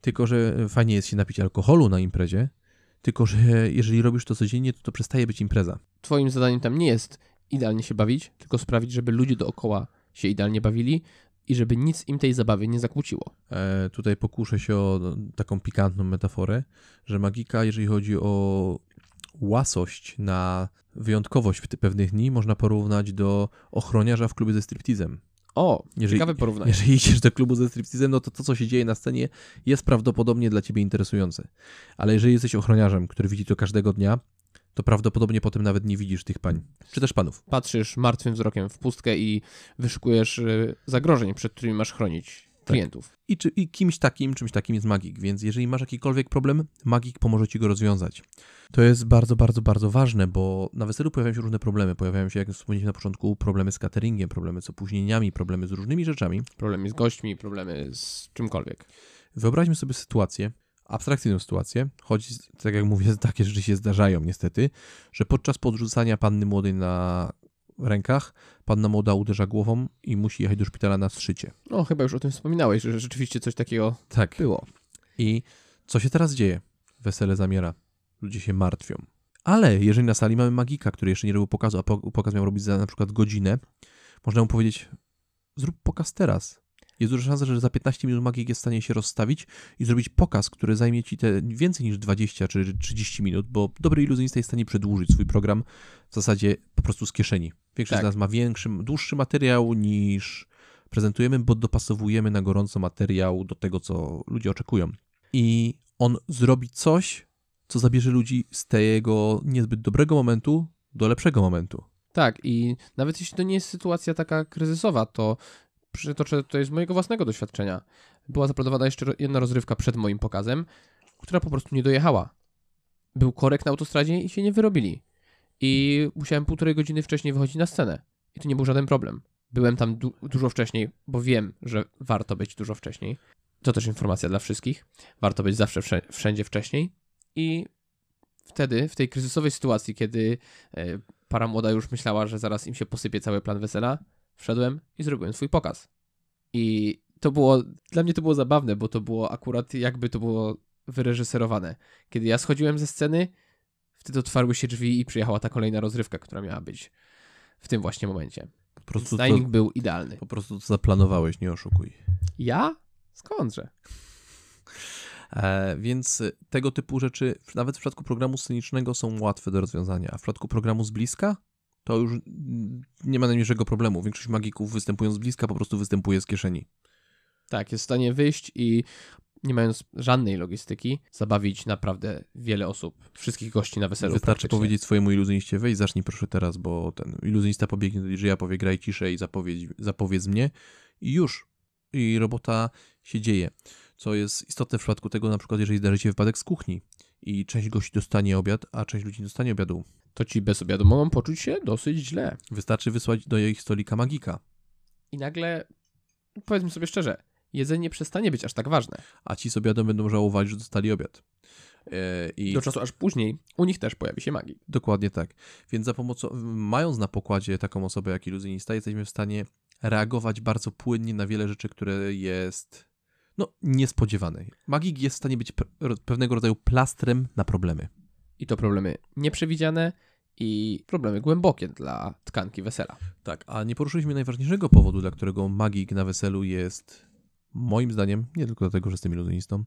Tylko, że fajnie jest się napić alkoholu na imprezie. Tylko, że jeżeli robisz to codziennie, to to przestaje być impreza. Twoim zadaniem tam nie jest idealnie się bawić, tylko sprawić, żeby ludzie dookoła się idealnie bawili i żeby nic im tej zabawy nie zakłóciło. E, tutaj pokuszę się o taką pikantną metaforę, że magika, jeżeli chodzi o łasość na wyjątkowość w pewnych dni, można porównać do ochroniarza w klubie ze striptizem. O, Jeżeli- ciekawe porównanie. Jeżeli idziesz do klubu ze striptizem, no to to, co się dzieje na scenie, jest prawdopodobnie dla ciebie interesujące. Ale jeżeli jesteś ochroniarzem, który widzi to każdego dnia, to prawdopodobnie potem nawet nie widzisz tych pań, czy też panów. Patrzysz martwym wzrokiem w pustkę i wyszukujesz y, zagrożeń, przed którymi masz chronić klientów. I, czy, I kimś takim, czymś takim jest magik, więc jeżeli masz jakikolwiek problem, magik pomoże ci go rozwiązać. To jest bardzo, bardzo, bardzo ważne, bo na weselu pojawiają się różne problemy. Pojawiają się, jak wspomnieliśmy na początku, problemy z cateringiem, problemy z opóźnieniami, problemy z różnymi rzeczami. Problemy z gośćmi, problemy z czymkolwiek. Wyobraźmy sobie sytuację, abstrakcyjną sytuację, choć, tak jak mówię, takie rzeczy się zdarzają niestety, że podczas podrzucania panny młodej na rękach, panna młoda uderza głową i musi jechać do szpitala na zszycie. No, chyba już o tym wspominałeś, że rzeczywiście coś takiego Tak. było. I co się teraz dzieje? Wesele zamiera. Ludzie się martwią. Ale jeżeli na sali mamy magika, który jeszcze nie robił pokazu, a po- pokaz miał robić za na przykład godzinę, można mu powiedzieć, zrób pokaz teraz. Jest duża szansa, że za 15 minut magik jest w stanie się rozstawić i zrobić pokaz, który zajmie ci te więcej niż 20 czy 30 minut, bo dobry iluzjonista jest w stanie przedłużyć swój program w zasadzie po prostu z kieszeni. Większość Tak. z nas ma większy, dłuższy materiał niż prezentujemy, bo dopasowujemy na gorąco materiał do tego, co ludzie oczekują. I on zrobi coś, co zabierze ludzi z tego niezbyt dobrego momentu do lepszego momentu. Tak, i nawet jeśli to nie jest sytuacja taka kryzysowa, to przytoczę tutaj z mojego własnego doświadczenia. Była zaplanowana jeszcze jedna rozrywka przed moim pokazem, która po prostu nie dojechała. Był korek na autostradzie i się nie wyrobili. I musiałem półtorej godziny wcześniej wychodzić na scenę. I to nie był żaden problem. Byłem tam du- dużo wcześniej, bo wiem, że warto być dużo wcześniej. To też informacja dla wszystkich. Warto być zawsze wsze- wszędzie wcześniej. I wtedy, w tej kryzysowej sytuacji, kiedy e, para młoda już myślała, że zaraz im się posypie cały plan wesela, wszedłem i zrobiłem swój pokaz. I to było, dla mnie to było zabawne, bo to było akurat jakby to było wyreżyserowane. Kiedy ja schodziłem ze sceny, wtedy otwarły się drzwi i przyjechała ta kolejna rozrywka, która miała być w tym właśnie momencie. Po prostu, timing to, był idealny. po prostu to zaplanowałeś, nie oszukuj. Ja? Skądże? E, więc tego typu rzeczy, nawet w przypadku programu scenicznego, są łatwe do rozwiązania, a w przypadku programu z bliska, to już nie ma najmniejszego problemu. Większość magików występując z bliska po prostu występuje z kieszeni. Tak, jest w stanie wyjść i nie mając żadnej logistyki, zabawić naprawdę wiele osób, wszystkich gości na weselu. Wystarczy powiedzieć swojemu iluzjoniście, weź zacznij proszę teraz, bo ten iluzjonista pobiegnie do DJ-a, powie graj ciszej, zapowiedz, zapowiedz mnie i już. I robota się dzieje. Co jest istotne w przypadku tego, na przykład jeżeli zdarzy się wypadek z kuchni i część gości dostanie obiad, a część ludzi nie dostanie obiadu. To ci bez obiadu mogą poczuć się dosyć źle. Wystarczy wysłać do ich stolika magika, I nagle, powiedzmy sobie szczerze, jedzenie przestanie być aż tak ważne. a ci z obiadem będą żałowali, że dostali obiad. E, I Do czasu aż później u nich też pojawi się magik. Dokładnie tak. Więc za pomocą, mając na pokładzie taką osobę jak iluzjonista, jesteśmy w stanie reagować bardzo płynnie na wiele rzeczy, które jest no, niespodziewane. Magik jest w stanie być pe- pewnego rodzaju plastrem na problemy. I to problemy nieprzewidziane i problemy głębokie dla tkanki wesela. Tak, a nie poruszyliśmy najważniejszego powodu, dla którego magik na weselu jest, moim zdaniem, nie tylko dlatego, że jestem iluzjonistą,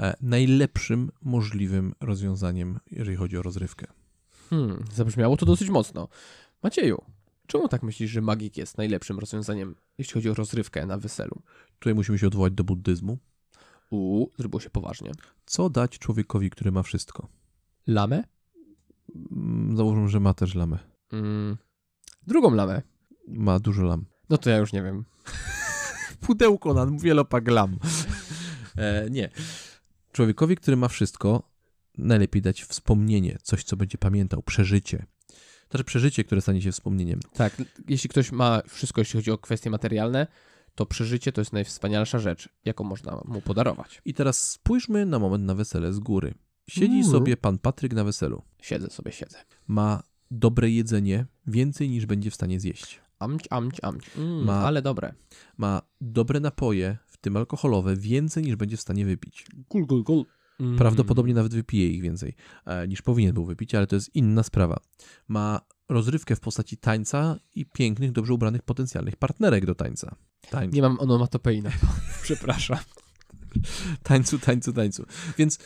e, najlepszym możliwym rozwiązaniem, jeżeli chodzi o rozrywkę. Hmm, zabrzmiało to dosyć mocno. Macieju, czemu tak myślisz, że magik jest najlepszym rozwiązaniem, jeśli chodzi o rozrywkę na weselu? Tutaj musimy się odwołać do buddyzmu. Uuu, zrobiło się poważnie. Co dać człowiekowi, który ma wszystko? Lamę? Mm, Założę, że ma też lamę. Mm, drugą lamę. Ma dużo lam. No to ja już nie wiem. Pudełko na wielopak lam. e, nie. Człowiekowi, który ma wszystko, najlepiej dać wspomnienie, coś, co będzie pamiętał, przeżycie. Znaczy przeżycie, które stanie się wspomnieniem. Tak, jeśli ktoś ma wszystko, jeśli chodzi o kwestie materialne, to przeżycie to jest najwspanialsza rzecz, jaką można mu podarować. I teraz spójrzmy na moment na wesele z góry. Siedzi Mhm. sobie pan Patryk na weselu. Siedzę sobie, siedzę. Ma dobre jedzenie, więcej niż będzie w stanie zjeść. Amć, amć, amć. Mm, Ma- Ale dobre. Ma dobre napoje, w tym alkoholowe, więcej niż będzie w stanie wypić. Gul, gul, gul. Mm. Prawdopodobnie nawet wypije ich więcej e, niż powinien był wypić, ale to jest inna sprawa. Ma rozrywkę w postaci tańca i pięknych, dobrze ubranych potencjalnych partnerek do tańca. Tań, Nie mam onomatopei na to. Przepraszam. tańcu, tańcu, tańcu. Więc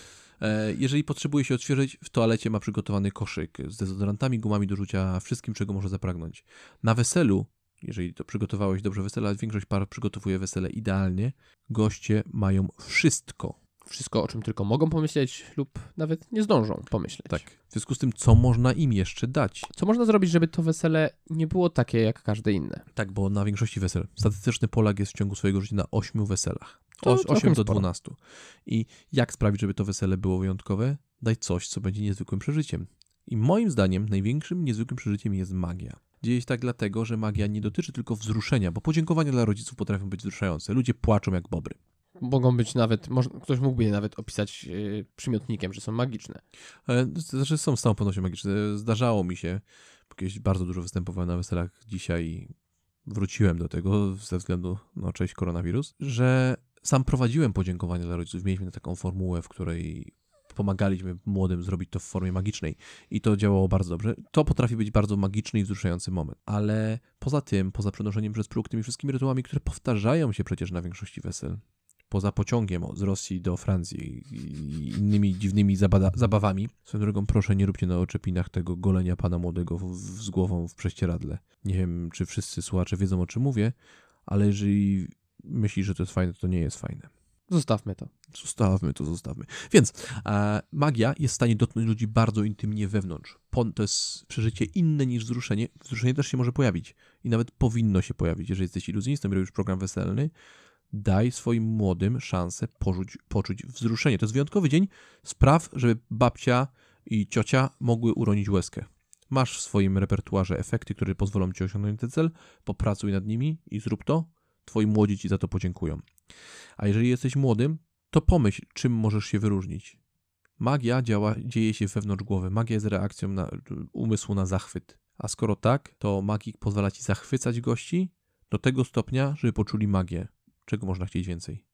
jeżeli potrzebuje się odświeżyć, w toalecie ma przygotowany koszyk z dezodorantami, gumami do rzucia, wszystkim, czego może zapragnąć. Na weselu, jeżeli to przygotowałeś dobrze wesele, większość par przygotowuje wesele idealnie, goście mają wszystko. Wszystko, o czym tylko mogą pomyśleć lub nawet nie zdążą pomyśleć. Tak. W związku z tym, co można im jeszcze dać? Co można zrobić, żeby to wesele nie było takie jak każde inne? Tak, bo na większości wesel. Statystyczny Polak jest w ciągu swojego życia na 8 weselach. To Os- całkiem 8 do sporo. 12. I jak sprawić, żeby to wesele było wyjątkowe? Daj coś, co będzie niezwykłym przeżyciem. I moim zdaniem największym niezwykłym przeżyciem jest magia. Dzieje się tak dlatego, że magia nie dotyczy tylko wzruszenia, bo podziękowania dla rodziców potrafią być wzruszające. Ludzie płaczą jak bobry. Mogą być nawet, ktoś mógłby je nawet opisać yy, przymiotnikiem, że są magiczne. E, to Znaczy są z całą pewnością magiczne. Zdarzało mi się, kiedyś bardzo dużo występowałem na weselach dzisiaj wróciłem do tego ze względu, no cześć koronawirus, że sam prowadziłem podziękowania dla rodziców. Mieliśmy taką formułę, w której pomagaliśmy młodym zrobić to w formie magicznej i to działało bardzo dobrze. To potrafi być bardzo magiczny i wzruszający moment. Ale poza tym, poza przenoszeniem przez próg tymi wszystkimi rytuałami, które powtarzają się przecież na większości wesel, poza pociągiem z Rosji do Francji i innymi dziwnymi zabawami. Swoją drogą, proszę, nie róbcie na oczepinach tego golenia pana młodego w, w, z głową w prześcieradle. Nie wiem, czy wszyscy słuchacze wiedzą, o czym mówię, ale jeżeli myślisz, że to jest fajne, to nie jest fajne. Zostawmy to. Zostawmy to, zostawmy. Więc e, magia jest w stanie dotknąć ludzi bardzo intymnie wewnątrz. Pon, to jest przeżycie inne niż wzruszenie. Wzruszenie też się może pojawić i nawet powinno się pojawić. Jeżeli jesteś iluzjonistą i robisz program weselny, daj swoim młodym szansę poczuć, poczuć wzruszenie. To jest wyjątkowy dzień. Spraw, żeby babcia i ciocia mogły uronić łezkę. Masz w swoim repertuarze efekty, które pozwolą ci osiągnąć ten cel. Popracuj nad nimi i zrób to. Twoi młodzi ci za to podziękują. A jeżeli jesteś młodym, to pomyśl, czym możesz się wyróżnić. Magia działa, dzieje się wewnątrz głowy. Magia jest reakcją na, umysłu na zachwyt. A skoro tak, to magik pozwala ci zachwycać gości do tego stopnia, żeby poczuli magię. Czego można chcieć więcej?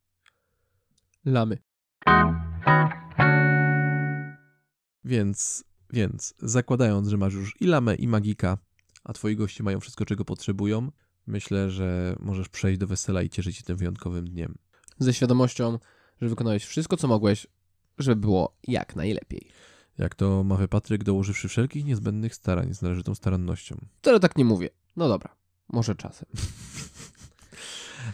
Lamy. Więc, więc zakładając, że masz już i lamę, i magika, a twoi goście mają wszystko, czego potrzebują, myślę, że możesz przejść do wesela i cieszyć się tym wyjątkowym dniem. Ze świadomością, że wykonałeś wszystko, co mogłeś, żeby było jak najlepiej. Jak to mawia Patryk, dołożywszy wszelkich niezbędnych starań z należytą starannością. Wcale tak nie mówię. No dobra, może czasem.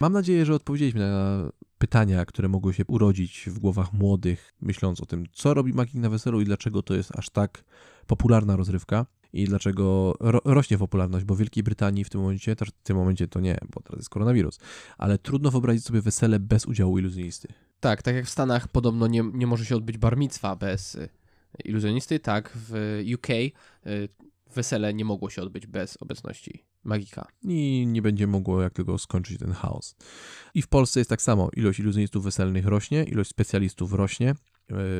Mam nadzieję, że odpowiedzieliśmy na pytania, które mogły się urodzić w głowach młodych, myśląc o tym, co robi magik na weselu i dlaczego to jest aż tak popularna rozrywka i dlaczego ro rośnie popularność, bo w Wielkiej Brytanii w tym momencie, też w tym momencie to nie, bo teraz jest koronawirus, ale trudno wyobrazić sobie wesele bez udziału iluzjonisty. Tak, tak jak w Stanach podobno nie, nie może się odbyć bar mitzwa bez y, iluzjonisty, tak w UK y, wesele nie mogło się odbyć bez obecności magika. I nie będzie mogło jak tego skończyć ten chaos. I w Polsce jest tak samo. Ilość iluzjonistów weselnych rośnie, ilość specjalistów rośnie.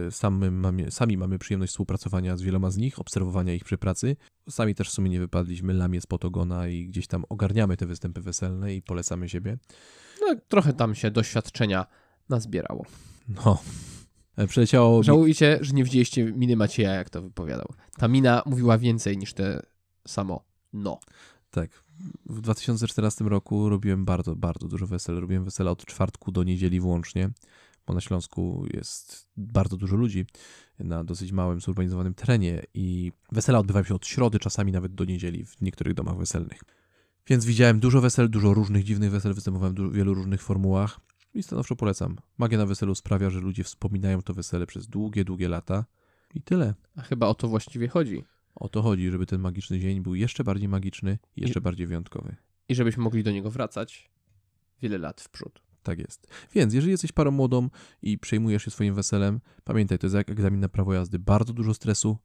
E, sami mamy, sami mamy przyjemność współpracowania z wieloma z nich, obserwowania ich przy pracy. Sami też w sumie nie wypadliśmy lamie z Potogona i gdzieś tam ogarniamy te występy weselne i polecamy siebie. No, trochę tam się doświadczenia nazbierało. No. E, Przyleciało... Żałujcie, że nie widzieliście miny Macieja, jak to wypowiadał. Ta mina mówiła więcej niż te samo no. Tak. W 2014 roku robiłem bardzo, bardzo dużo wesel. Robiłem wesela od czwartku do niedzieli włącznie, bo na Śląsku jest bardzo dużo ludzi na dosyć małym, zurbanizowanym terenie i wesela odbywają się od środy, czasami nawet do niedzieli w niektórych domach weselnych. Więc widziałem dużo wesel, dużo różnych dziwnych wesel, występowałem w wielu różnych formułach i stanowczo polecam. Magia na weselu sprawia, że ludzie wspominają to wesele przez długie, długie lata i tyle. A chyba o to właściwie chodzi. O to chodzi, żeby ten magiczny dzień był jeszcze bardziej magiczny i jeszcze I, bardziej wyjątkowy. I żebyśmy mogli do niego wracać wiele lat w przód. Tak jest. Więc jeżeli jesteś parą młodą i przejmujesz się swoim weselem, pamiętaj, to jest jak egzamin na prawo jazdy. Bardzo dużo stresu,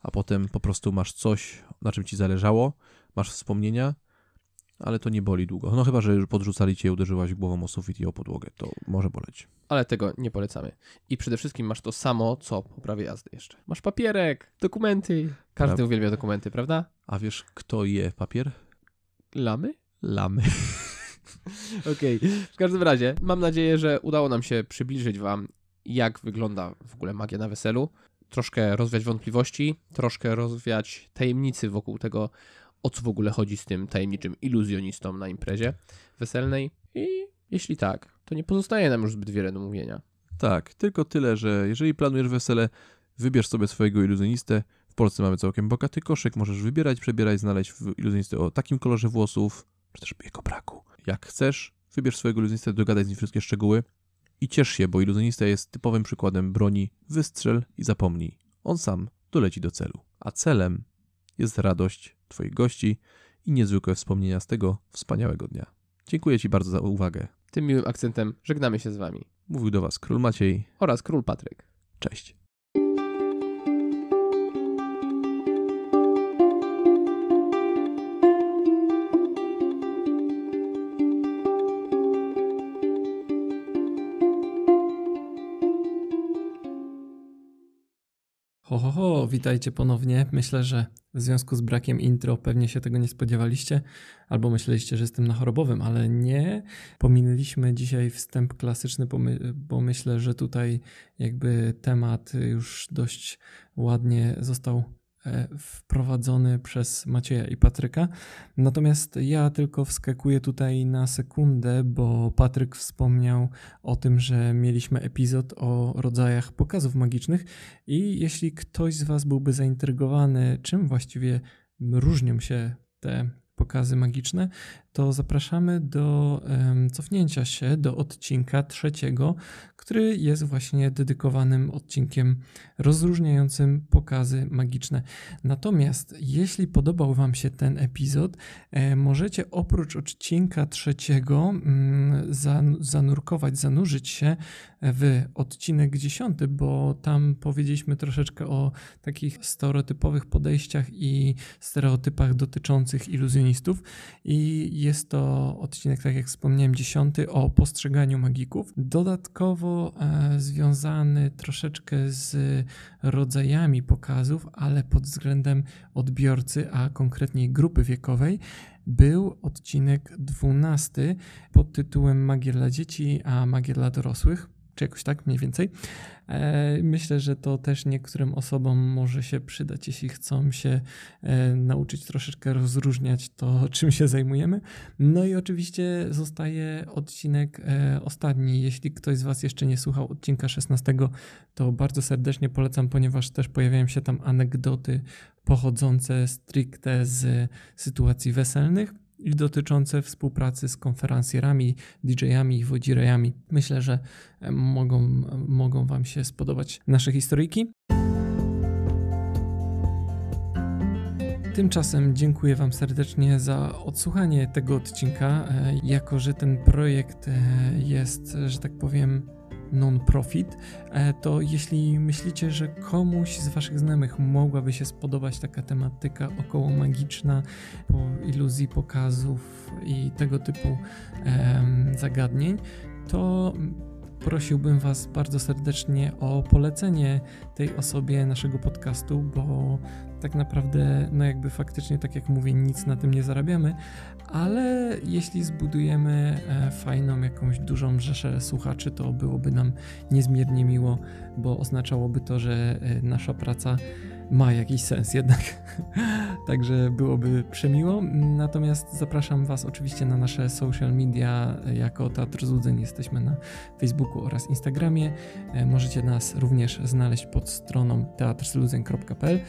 a potem po prostu masz coś, na czym ci zależało, masz wspomnienia ale to nie boli długo. No chyba, że podrzucali cię, uderzyłaś głową o sufit i o podłogę, to może boleć. Ale tego nie polecamy. I przede wszystkim masz to samo, co po prawie jazdy jeszcze. Masz papierek, dokumenty. Każdy uwielbia dokumenty, prawda? A wiesz, kto je papier? Lamy? Lamy. Okej. Okay. W każdym razie, mam nadzieję, że udało nam się przybliżyć wam, jak wygląda w ogóle magia na weselu. Troszkę rozwiać wątpliwości, troszkę rozwiać tajemnicy wokół tego, o co w ogóle chodzi z tym tajemniczym iluzjonistą na imprezie weselnej. I jeśli tak, to nie pozostaje nam już zbyt wiele do mówienia. Tak, tylko tyle, że jeżeli planujesz wesele, wybierz sobie swojego iluzjonistę. W Polsce mamy całkiem bogaty koszyk, możesz wybierać, przebierać, znaleźć iluzjonistę o takim kolorze włosów, czy też jego braku. Jak chcesz, wybierz swojego iluzjonistę, dogadaj z nim wszystkie szczegóły i ciesz się, bo iluzjonista jest typowym przykładem broni wystrzel i zapomnij. On sam doleci do celu. A celem jest radość Twoich gości i niezwykłe wspomnienia z tego wspaniałego dnia. Dziękuję Ci bardzo za uwagę. Tym miłym akcentem żegnamy się z Wami. Mówił do Was Król Maciej oraz Król Patryk. Cześć. Witajcie ponownie. Myślę, że w związku z brakiem intro pewnie się tego nie spodziewaliście, albo myśleliście, że jestem na chorobowym, ale nie. Pominęliśmy dzisiaj wstęp klasyczny, bo myślę, że tutaj jakby temat już dość ładnie został wprowadzony przez Macieja i Patryka. Natomiast ja tylko wskakuję tutaj na sekundę, bo Patryk wspomniał o tym, że mieliśmy epizod o rodzajach pokazów magicznych i jeśli ktoś z Was byłby zaintrygowany, czym właściwie różnią się te pokazy magiczne, to zapraszamy do cofnięcia się do odcinka trzeciego, który jest właśnie dedykowanym odcinkiem rozróżniającym pokazy magiczne. Natomiast jeśli podobał Wam się ten epizod, e, możecie oprócz odcinka trzeciego mm, zan zanurkować, zanurzyć się w odcinek dziesiąty, bo tam powiedzieliśmy troszeczkę o takich stereotypowych podejściach i stereotypach dotyczących iluzjonistów i jest to odcinek, tak jak wspomniałem, dziesiąty o postrzeganiu magików. Dodatkowo e, związany troszeczkę z rodzajami pokazów, ale pod względem odbiorcy, a konkretniej grupy wiekowej, był odcinek dwunasty pod tytułem Magier dla dzieci, a magier dla dorosłych czy jakoś tak mniej więcej. E, myślę, że to też niektórym osobom może się przydać, jeśli chcą się e, nauczyć troszeczkę rozróżniać to, czym się zajmujemy. No i oczywiście zostaje odcinek e, ostatni. Jeśli ktoś z Was jeszcze nie słuchał odcinka 16, to bardzo serdecznie polecam, ponieważ też pojawiają się tam anegdoty pochodzące stricte z sytuacji weselnych i dotyczące współpracy z konferencjerami, DJ-ami i wodzirejami. Myślę, że mogą, mogą Wam się spodobać nasze historyjki. Tymczasem dziękuję Wam serdecznie za odsłuchanie tego odcinka. E, jako, że ten projekt e, jest, że tak powiem, non-profit, e, to jeśli myślicie, że komuś z Waszych znajomych mogłaby się spodobać taka tematyka około magiczna, iluzji pokazów i tego typu zagadnień, to prosiłbym Was bardzo serdecznie o polecenie tej osobie naszego podcastu, bo tak naprawdę, no jakby faktycznie, tak jak mówię, nic na tym nie zarabiamy, ale jeśli zbudujemy e, fajną, jakąś dużą rzeszę słuchaczy, to byłoby nam niezmiernie miło, bo oznaczałoby to, że e, nasza praca ma jakiś sens jednak. Także byłoby przemiło. Natomiast zapraszam Was oczywiście na nasze social media jako Teatr Złudzeń. Jesteśmy na Facebooku oraz Instagramie. E, możecie nas również znaleźć pod stroną teatrzludzeń.pl,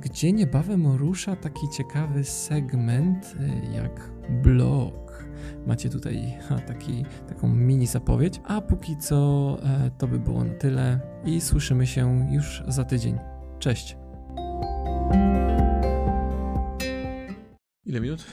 gdzie niebawem rusza taki ciekawy segment e, jak blog. Macie tutaj taki, taką mini zapowiedź. A póki co to by było na tyle i słyszymy się już za tydzień. Cześć. Ile minut?